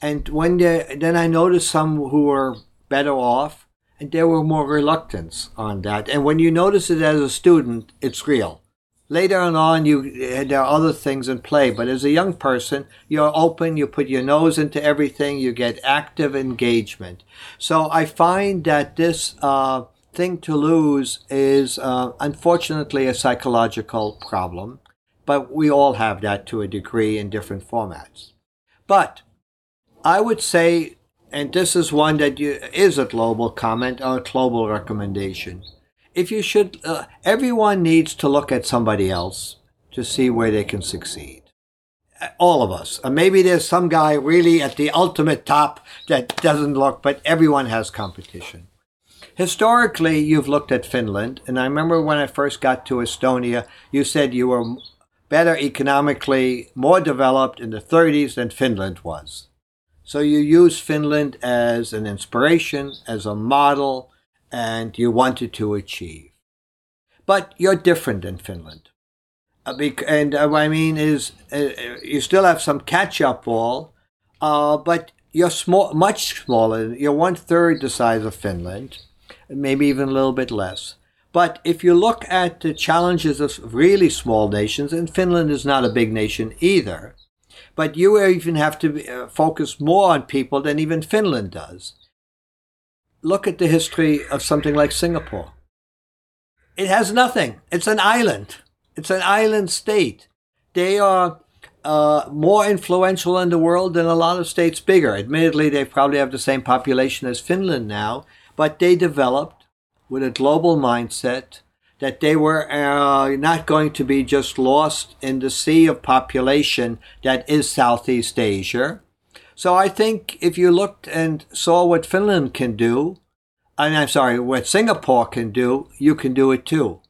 And when they, then I noticed some who were better off, and there were more reluctance on that. And when you notice it as a student, it's real. Later on, you there are other things in play, but as a young person, you're open. You put your nose into everything. You get active engagement. So I find that this uh, thing to lose is uh, unfortunately a psychological problem, but we all have that to a degree in different formats. But I would say, and this is one that you, is a global comment or a global recommendation if you should, uh, everyone needs to look at somebody else to see where they can succeed. All of us. Uh, maybe there's some guy really at the ultimate top that doesn't look, but everyone has competition. Historically, you've looked at Finland, and I remember when I first got to Estonia, you said you were better economically, more developed in the 30s than Finland was. So you use Finland as an inspiration, as a model, and you wanted to achieve. But you're different than Finland. Uh, and uh, what I mean is, uh, you still have some catch up ball, uh, but you're small, much smaller. You're one third the size of Finland, maybe even a little bit less. But if you look at the challenges of really small nations, and Finland is not a big nation either, but you even have to uh, focus more on people than even Finland does look at the history of something like Singapore. It has nothing. It's an island. It's an island state. They are uh, more influential in the world than a lot of states bigger. Admittedly, they probably have the same population as Finland now, but they developed with a global mindset that they were uh, not going to be just lost in the sea of population that is Southeast Asia, so I think if you looked and saw what Finland can do, and I'm sorry, what Singapore can do, you can do it too.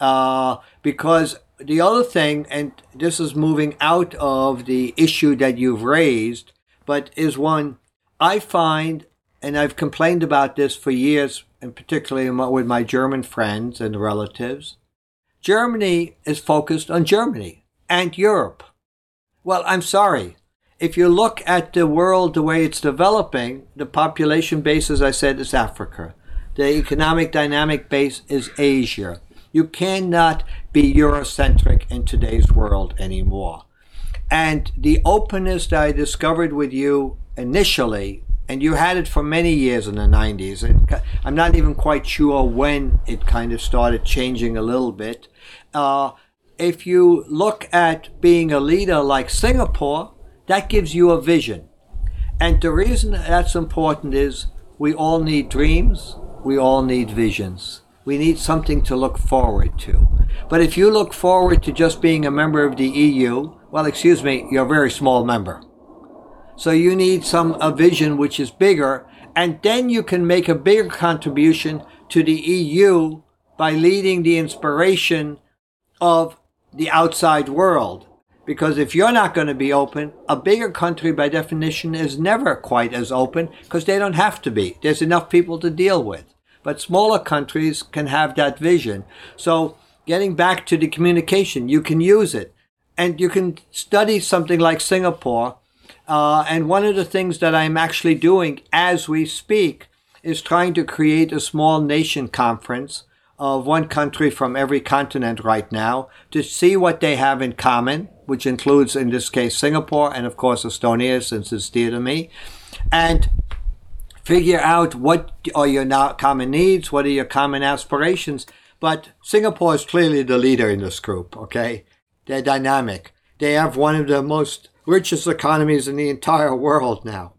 Uh, because the other thing, and this is moving out of the issue that you've raised, but is one I find, and I've complained about this for years, and particularly with my German friends and relatives. Germany is focused on Germany and Europe. Well, I'm sorry if you look at the world the way it's developing, the population base, as I said, is Africa. The economic dynamic base is Asia. You cannot be Eurocentric in today's world anymore. And the openness that I discovered with you initially, and you had it for many years in the 90s, I'm not even quite sure when it kind of started changing a little bit. Uh, if you look at being a leader like Singapore, that gives you a vision. And the reason that's important is we all need dreams, we all need visions. We need something to look forward to. But if you look forward to just being a member of the EU, well, excuse me, you're a very small member. So you need some a vision which is bigger, and then you can make a bigger contribution to the EU by leading the inspiration of the outside world. Because if you're not going to be open, a bigger country by definition is never quite as open because they don't have to be. There's enough people to deal with. But smaller countries can have that vision. So getting back to the communication, you can use it. And you can study something like Singapore. Uh, and one of the things that I'm actually doing as we speak is trying to create a small nation conference of one country from every continent right now to see what they have in common, which includes, in this case, Singapore and, of course, Estonia, since it's dear to me, and figure out what are your common needs, what are your common aspirations. But Singapore is clearly the leader in this group, okay? They're dynamic. They have one of the most richest economies in the entire world now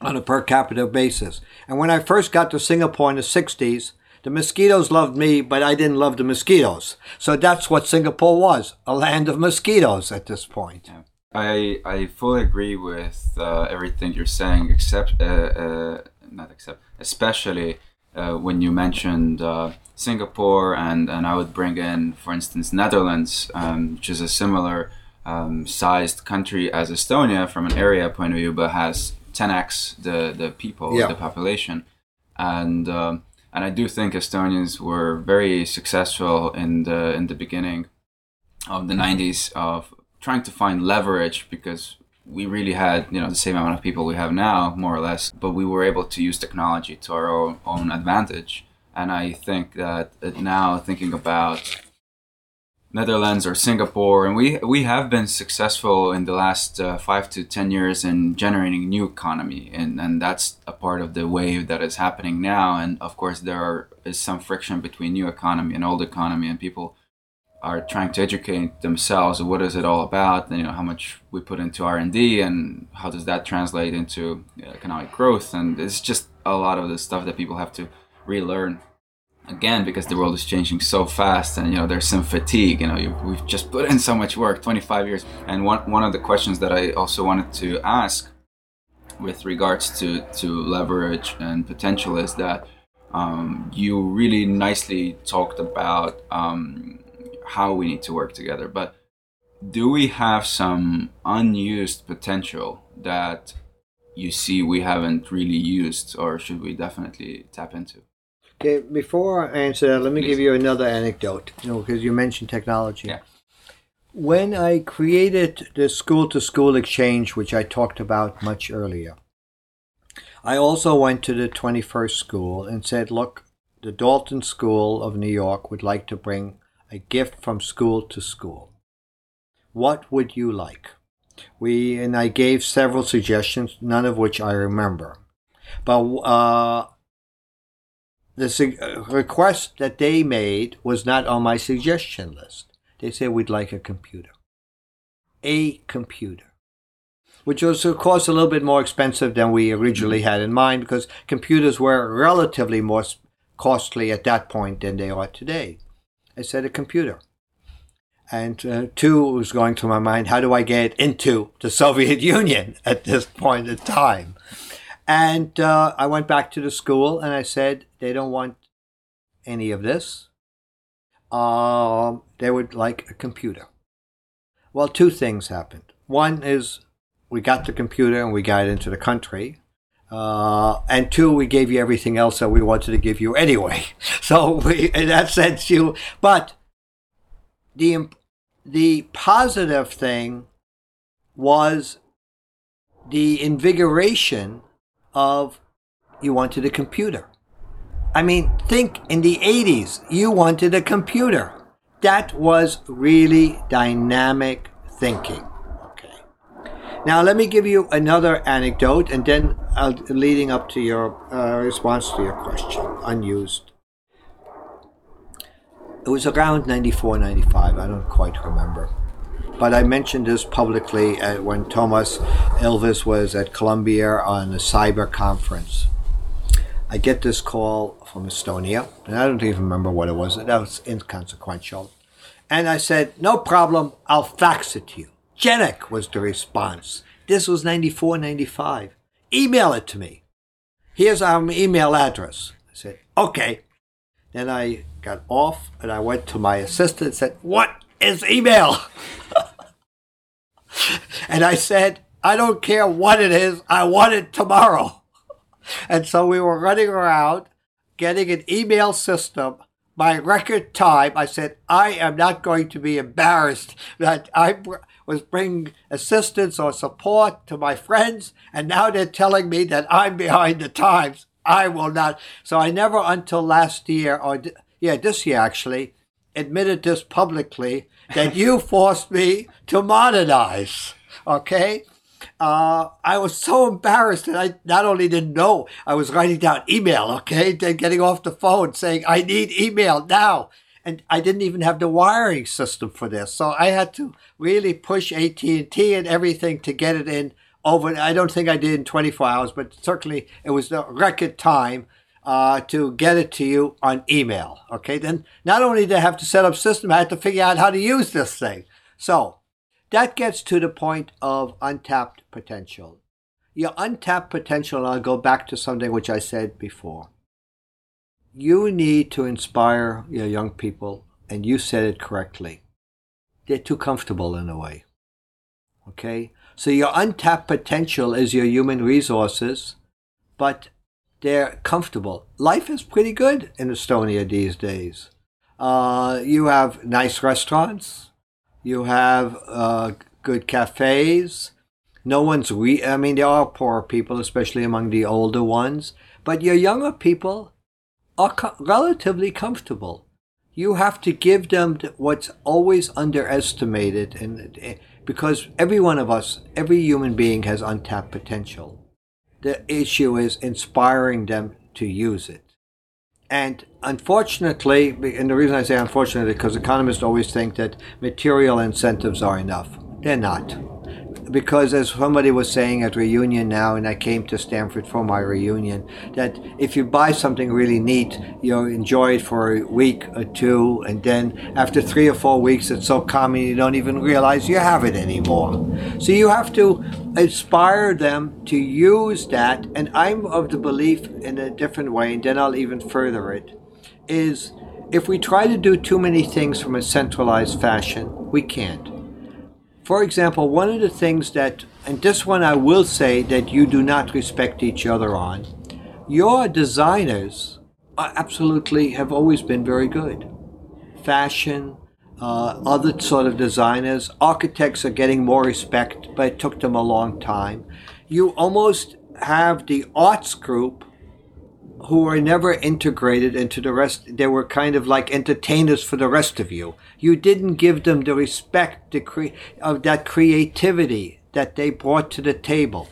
on a per capita basis. And when I first got to Singapore in the 60s, the mosquitoes loved me, but I didn't love the mosquitoes. So that's what Singapore was a land of mosquitoes at this point. I, I fully agree with uh, everything you're saying, except, uh, uh, not except, especially uh, when you mentioned uh, Singapore, and, and I would bring in, for instance, Netherlands, um, which is a similar um, sized country as Estonia from an area point of view, but has 10x the, the people, yeah. the population. And um, and I do think Estonians were very successful in the in the beginning of the 90s of trying to find leverage because we really had you know the same amount of people we have now more or less but we were able to use technology to our own, own advantage and i think that now thinking about Netherlands or Singapore, and we we have been successful in the last uh, five to ten years in generating new economy, and and that's a part of the wave that is happening now. And of course, there are, is some friction between new economy and old economy, and people are trying to educate themselves. What is it all about? And, you know, how much we put into R and D, and how does that translate into economic growth? And it's just a lot of the stuff that people have to relearn again because the world is changing so fast and you know there's some fatigue you know you, we've just put in so much work 25 years. And one, one of the questions that i also wanted to ask with regards to to leverage and potential is that um, you really nicely talked about um, how we need to work together. But do we have some unused potential that you see we haven't really used or should we definitely tap into Okay, before I answer that, let me Please. give you another anecdote. You know, because you mentioned technology. Yeah. When I created the school to school exchange, which I talked about much earlier, I also went to the 21st school and said, look, the Dalton School of New York would like to bring a gift from school to school. What would you like? We and I gave several suggestions, none of which I remember. But uh, the request that they made was not on my suggestion list. They said we'd like a computer. A computer. Which was, of course, a little bit more expensive than we originally had in mind because computers were relatively more costly at that point than they are today. I said a computer. And uh, two was going through my mind how do I get into the Soviet Union at this point in time? And uh, I went back to the school and I said, they don't want any of this. Um, they would like a computer. Well, two things happened. One is we got the computer and we got it into the country. Uh, and two, we gave you everything else that we wanted to give you anyway. So we, in that sense, you. But the the positive thing was the invigoration of you wanted a computer. I mean, think in the 80s, you wanted a computer. That was really dynamic thinking. Okay. Now, let me give you another anecdote and then uh, leading up to your uh, response to your question, unused. It was around 94, 95, I don't quite remember. But I mentioned this publicly uh, when Toomas Ilves was at Columbia on a cyber conference. I get this call from Estonia, and I don't even remember what it was. That was inconsequential. And I said, No problem, I'll fax it to you. Jenik was the response. This was 94, 95. Email it to me. Here's our email address. I said, Okay. Then I got off and I went to my assistant and said, What is email? and I said, I don't care what it is, I want it tomorrow. And so we were running around getting an email system by record time. I said, I am not going to be embarrassed that I was bringing assistance or support to my friends, and now they're telling me that I'm behind the times. I will not. So I never, until last year, or yeah, this year actually, admitted this publicly that you forced me to modernize. Okay? Uh, I was so embarrassed that I not only didn't know, I was writing down email, okay, then getting off the phone saying, I need email now. And I didn't even have the wiring system for this. So I had to really push AT&T and everything to get it in over. I don't think I did in 24 hours, but certainly it was the record time uh, to get it to you on email. Okay, then not only did I have to set up system, I had to figure out how to use this thing. So that gets to the point of untapped potential. Your untapped potential, I'll go back to something which I said before. You need to inspire your young people, and you said it correctly. They're too comfortable in a way. Okay? So your untapped potential is your human resources, but they're comfortable. Life is pretty good in Estonia these days. Uh, you have nice restaurants. You have uh, good cafes. No one's re. I mean, there are poor people, especially among the older ones. But your younger people are co- relatively comfortable. You have to give them what's always underestimated, and eh, because every one of us, every human being has untapped potential. The issue is inspiring them to use it. And unfortunately, and the reason I say unfortunately, because economists always think that material incentives are enough. They're not because as somebody was saying at reunion now and i came to stanford for my reunion that if you buy something really neat you'll enjoy it for a week or two and then after three or four weeks it's so common you don't even realize you have it anymore. So you have to inspire them to use that and i'm of the belief in a different way and then i'll even further it is if we try to do too many things from a centralized fashion we can't for example, one of the things that, and this one I will say that you do not respect each other on, your designers absolutely have always been very good. Fashion, uh, other sort of designers, architects are getting more respect, but it took them a long time. You almost have the arts group who were never integrated into the rest. They were kind of like entertainers for the rest of you. You didn't give them the respect the cre- of that creativity that they brought to the table.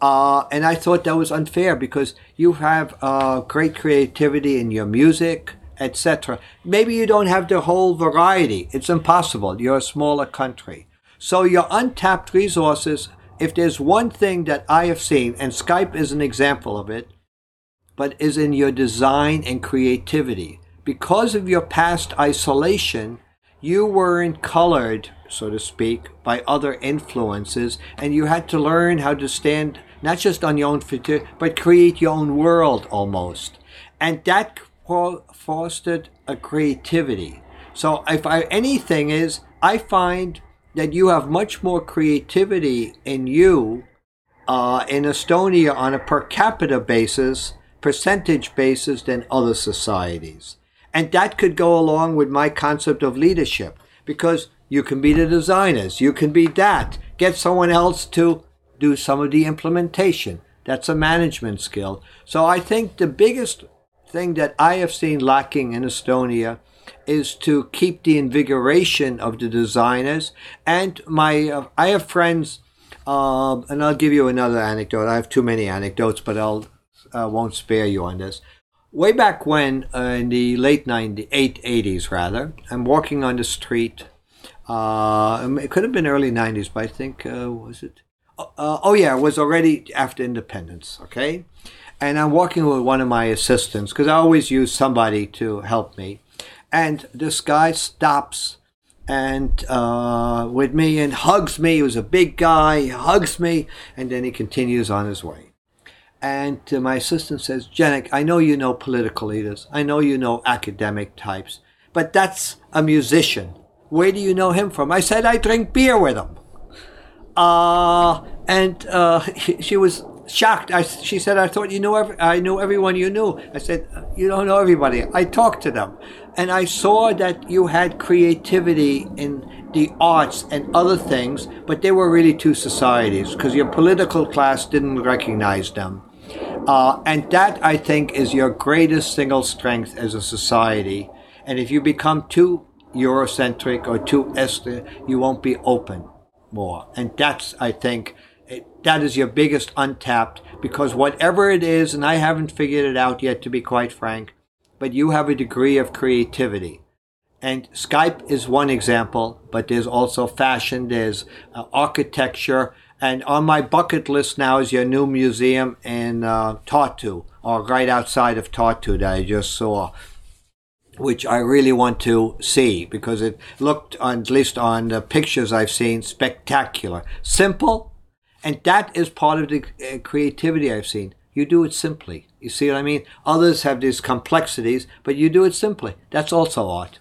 Uh, and I thought that was unfair because you have uh, great creativity in your music, etc. Maybe you don't have the whole variety. It's impossible. You're a smaller country. So your untapped resources, if there's one thing that I have seen, and Skype is an example of it, but is in your design and creativity. Because of your past isolation, you weren't colored, so to speak, by other influences, and you had to learn how to stand not just on your own feet, but create your own world almost. And that fostered a creativity. So if I, anything is, I find that you have much more creativity in you uh, in Estonia on a per capita basis percentage basis than other societies. And that could go along with my concept of leadership because you can be the designers, you can be that. Get someone else to do some of the implementation. That's a management skill. So I think the biggest thing that I have seen lacking in Estonia is to keep the invigoration of the designers. And my, uh, I have friends, uh, and I'll give you another anecdote. I have too many anecdotes, but I'll uh, won't spare you on this. Way back when, uh, in the late 90s, 80s rather, I'm walking on the street Uh, it could have been early 90s, but I think, uh, was it? Uh, oh, yeah, it was already after independence, okay? And I'm walking with one of my assistants because I always use somebody to help me. And this guy stops and uh, with me and hugs me. He was a big guy, he hugs me, and then he continues on his way. And my assistant says, Jenik, I know you know political leaders. I know you know academic types, but that's a musician. Where do you know him from? I said, I drink beer with him. Uh, and uh, she was shocked. I, she said, I thought you knew every, I knew everyone you knew. I said, you don't know everybody. I talked to them. And I saw that you had creativity in the arts and other things, but they were really two societies because your political class didn't recognize them. Uh, and that, I think, is your greatest single strength as a society. And if you become too Eurocentric or too Esther, you won't be open more. And that's, I think, it, that is your biggest untapped because whatever it is, and I haven't figured it out yet, to be quite frank, but you have a degree of creativity. And Skype is one example, but there's also fashion, there's uh, architecture, and on my bucket list now is your new museum in uh, Tartu, or right outside of Tartu that I just saw, which I really want to see because it looked, at least on the pictures I've seen, spectacular. Simple, and that is part of the uh, creativity I've seen. You do it simply. You see what I mean? Others have these complexities, but you do it simply. That's also art.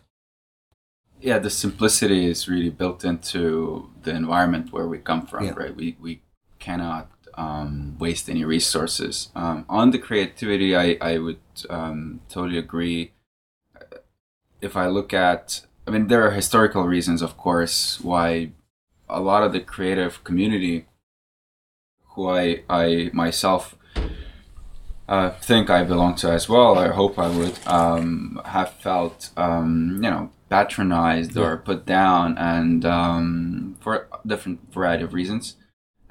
Yeah, the simplicity is really built into the environment where we come from, yeah. right? We, we cannot um, waste any resources. Um, on the creativity, I, I would um, totally agree. If I look at, I mean, there are historical reasons, of course, why a lot of the creative community, who I, I myself uh, think I belong to as well, I hope I would, um, have felt, um, you know, patronized or put down, and um, for different variety of reasons,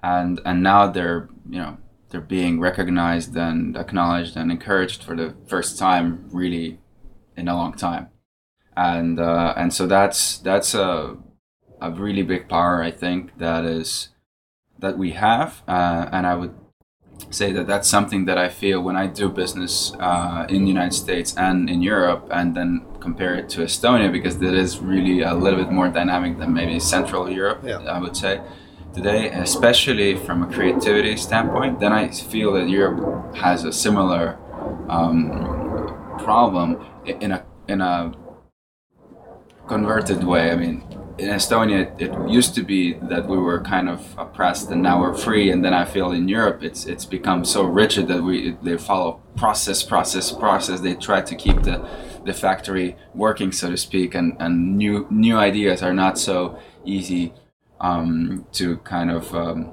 and and now they're, you know, they're being recognized and acknowledged and encouraged for the first time, really, in a long time, and uh, and so that's that's a a really big power I think that is that we have, uh, and I would say that that's something that I feel when I do business uh, in the United States and in Europe, and then compare it to Estonia because it is really a little bit more dynamic than maybe Central Europe. Yeah. I would say today, especially from a creativity standpoint. Then I feel that Europe has a similar um, problem in a in a converted way. I mean, in Estonia, it, it, used to be that we were kind of oppressed, and now we're free. And then I feel in Europe, it's it's become so rigid that we they follow process, process, process. They try to keep the the factory working, so to speak, and and new new ideas are not so easy um, to kind of um,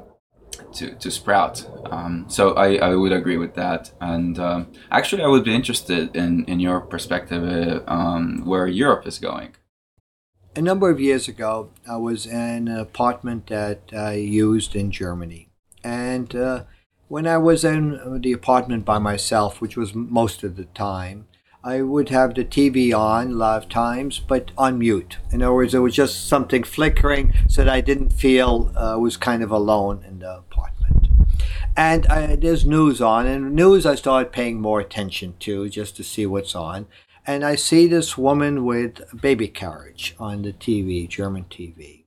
to to sprout. Um, so I, I would agree with that. And um, actually, I would be interested in in your perspective uh, um, where Europe is going a number of years ago, I was in an apartment that I used in Germany. And uh, when I was in the apartment by myself, which was most of the time, I would have the TV on a lot of times, but on mute. In other words, it was just something flickering so that I didn't feel uh, I was kind of alone in the apartment. And I, there's news on, and news I started paying more attention to just to see what's on and I see this woman with a baby carriage on the TV, German TV.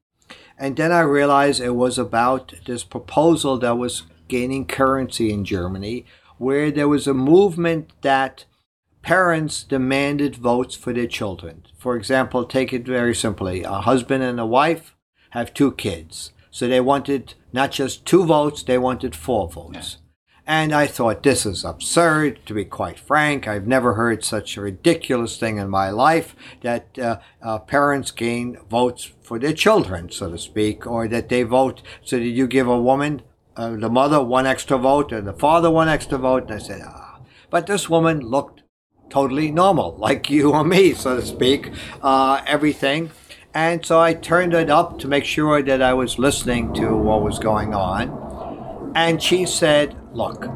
And then I realized it was about this proposal that was gaining currency in Germany, where there was a movement that parents demanded votes for their children. For example, take it very simply a husband and a wife have two kids. So they wanted not just two votes, they wanted four votes. And I thought, this is absurd, to be quite frank. I've never heard such a ridiculous thing in my life that uh, uh, parents gain votes for their children, so to speak, or that they vote so that you give a woman, uh, the mother, one extra vote and the father one extra vote. And I said, ah. But this woman looked totally normal, like you or me, so to speak, uh, everything. And so I turned it up to make sure that I was listening to what was going on. And she said, Look,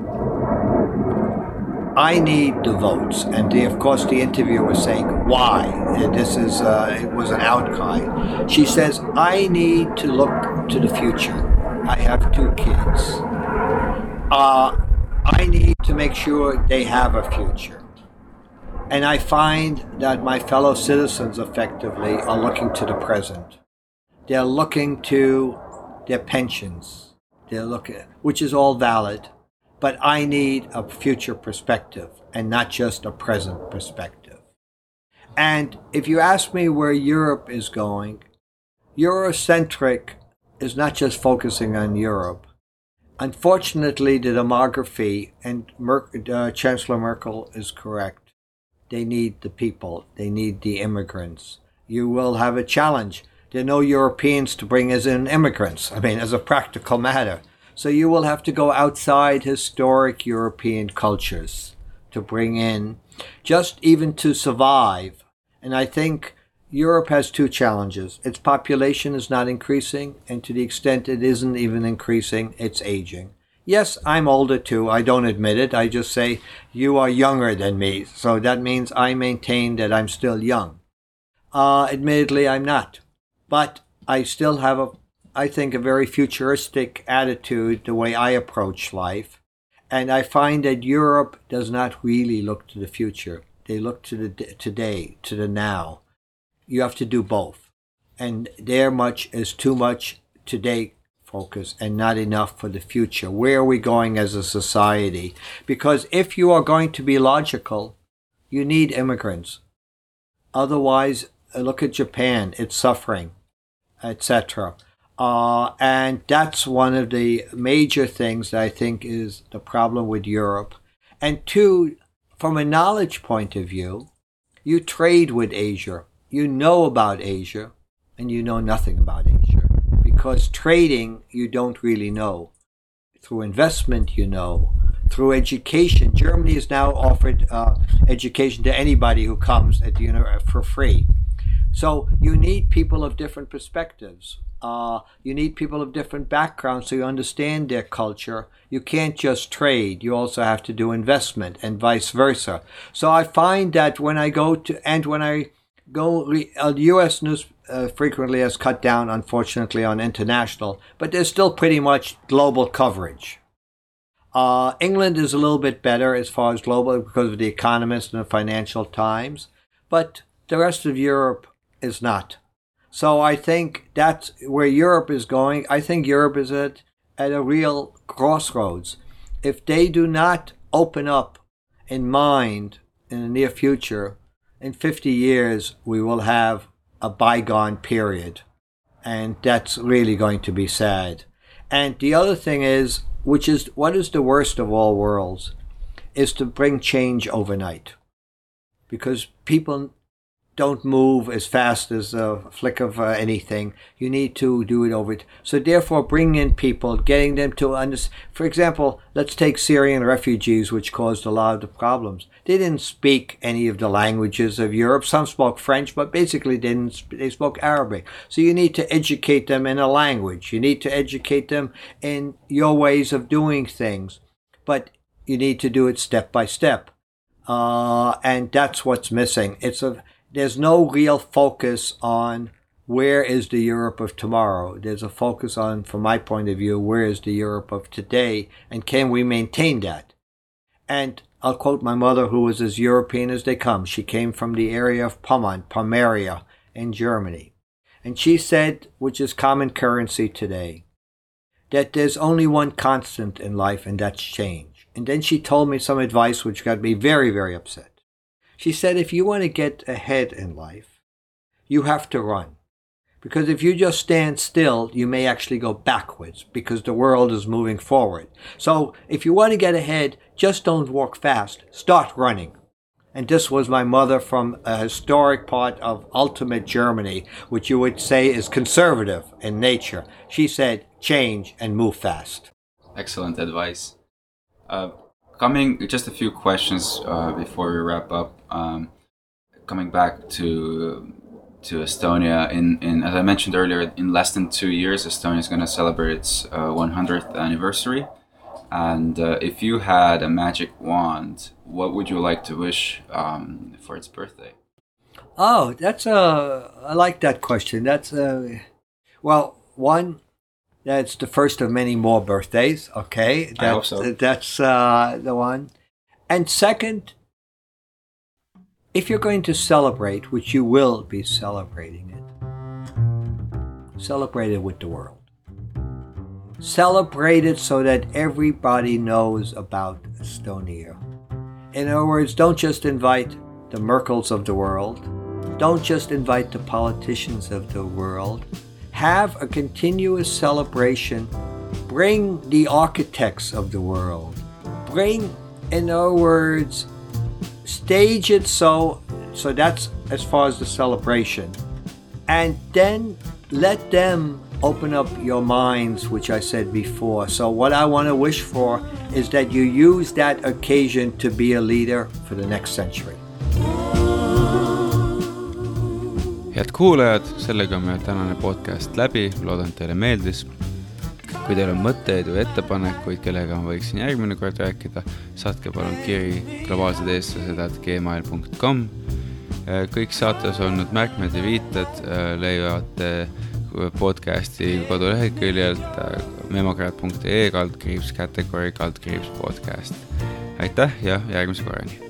I need the votes. And the, of course, the interviewer was saying, why? And this is, uh, it was an outcry. She says, I need to look to the future. I have two kids. Uh, I need to make sure they have a future. And I find that my fellow citizens effectively are looking to the present. They're looking to their pensions. They're looking, which is all valid but I need a future perspective and not just a present perspective. And if you ask me where Europe is going, Eurocentric is not just focusing on Europe. Unfortunately, the demography, and Mer- uh, Chancellor Merkel is correct, they need the people, they need the immigrants. You will have a challenge. There are no Europeans to bring as in immigrants, I mean, as a practical matter. So you will have to go outside historic European cultures to bring in, just even to survive. And I think Europe has two challenges. Its population is not increasing, and to the extent it isn't even increasing, it's aging. Yes, I'm older too. I don't admit it. I just say you are younger than me. So that means I maintain that I'm still young. Uh, admittedly, I'm not. But I still have a I think, a very futuristic attitude the way I approach life. And I find that Europe does not really look to the future. They look to the today, to the now. You have to do both. And there much is too much today focus and not enough for the future. Where are we going as a society? Because if you are going to be logical, you need immigrants. Otherwise, uh, look at Japan, it's suffering, etc. Uh, and that's one of the major things that I think is the problem with Europe. And two, from a knowledge point of view, you trade with Asia. You know about Asia, and you know nothing about Asia. Because trading, you don't really know. Through investment, you know. Through education, Germany has now offered uh, education to anybody who comes at the university for free. So you need people of different perspectives. Uh, you need people of different backgrounds so you understand their culture. You can't just trade, you also have to do investment and vice versa. So I find that when I go to, and when I go, uh, US news uh, frequently has cut down, unfortunately, on international, but there's still pretty much global coverage. Uh, England is a little bit better as far as global because of the Economist and the Financial Times, but the rest of Europe is not. So I think that's where Europe is going. I think Europe is at, at a real crossroads. If they do not open up in mind in the near future, in 50 years, we will have a bygone period. And that's really going to be sad. And the other thing is, which is what is the worst of all worlds, is to bring change overnight. Because people don't move as fast as a flick of uh, anything. You need to do it over. So therefore, bringing in people, getting them to understand. For example, let's take Syrian refugees, which caused a lot of the problems. They didn't speak any of the languages of Europe. Some spoke French, but basically didn't. They spoke Arabic. So you need to educate them in a language. You need to educate them in your ways of doing things, but you need to do it step by step. Uh, and that's what's missing. It's a there's no real focus on where is the Europe of tomorrow. There's a focus on, from my point of view, where is the Europe of today and can we maintain that? And I'll quote my mother, who was as European as they come. She came from the area of Pommern, Pomeria in Germany. And she said, which is common currency today, that there's only one constant in life, and that's change. And then she told me some advice which got me very, very upset. She said, if you want to get ahead in life, you have to run. Because if you just stand still, you may actually go backwards because the world is moving forward. So if you want to get ahead, just don't walk fast. Start running. And this was my mother from a historic part of ultimate Germany, which you would say is conservative in nature. She said, change and move fast. Excellent advice. Uh, coming just a few questions uh, before we wrap up. Um, coming back to to Estonia, in, in as I mentioned earlier, in less than two years, Estonia is going to celebrate its uh, 100th anniversary. And uh, if you had a magic wand, what would you like to wish um, for its birthday? Oh, that's a. I like that question. That's a. Well, one, that's the first of many more birthdays. Okay, that's, I hope so. That's uh, the one. And second, if you're going to celebrate, which you will be celebrating it, celebrate it with the world. Celebrate it so that everybody knows about Estonia. In other words, don't just invite the Merkels of the world. Don't just invite the politicians of the world. Have a continuous celebration. Bring the architects of the world. Bring, in other words, stage it so so that's as far as the celebration. And then let them open up your minds, which I said before. So, what I want to wish for is that you use that occasion to be a leader for the next century. head kuulajad, sellega on tänane podcast läbi, loodan, teile meeldis. Kui teil on mõtteid või ettepanekuid, kellega ma võiksin järgmine kord rääkida, saatke palun kiri globaalsedeestlased.gmail.com. kõik saates olnud märkmed ja viited äh, leiate podcasti koduleheküljelt äh, memokraat.ee kaldkriips category kaldkriips podcast. aitäh ja järgmise korrani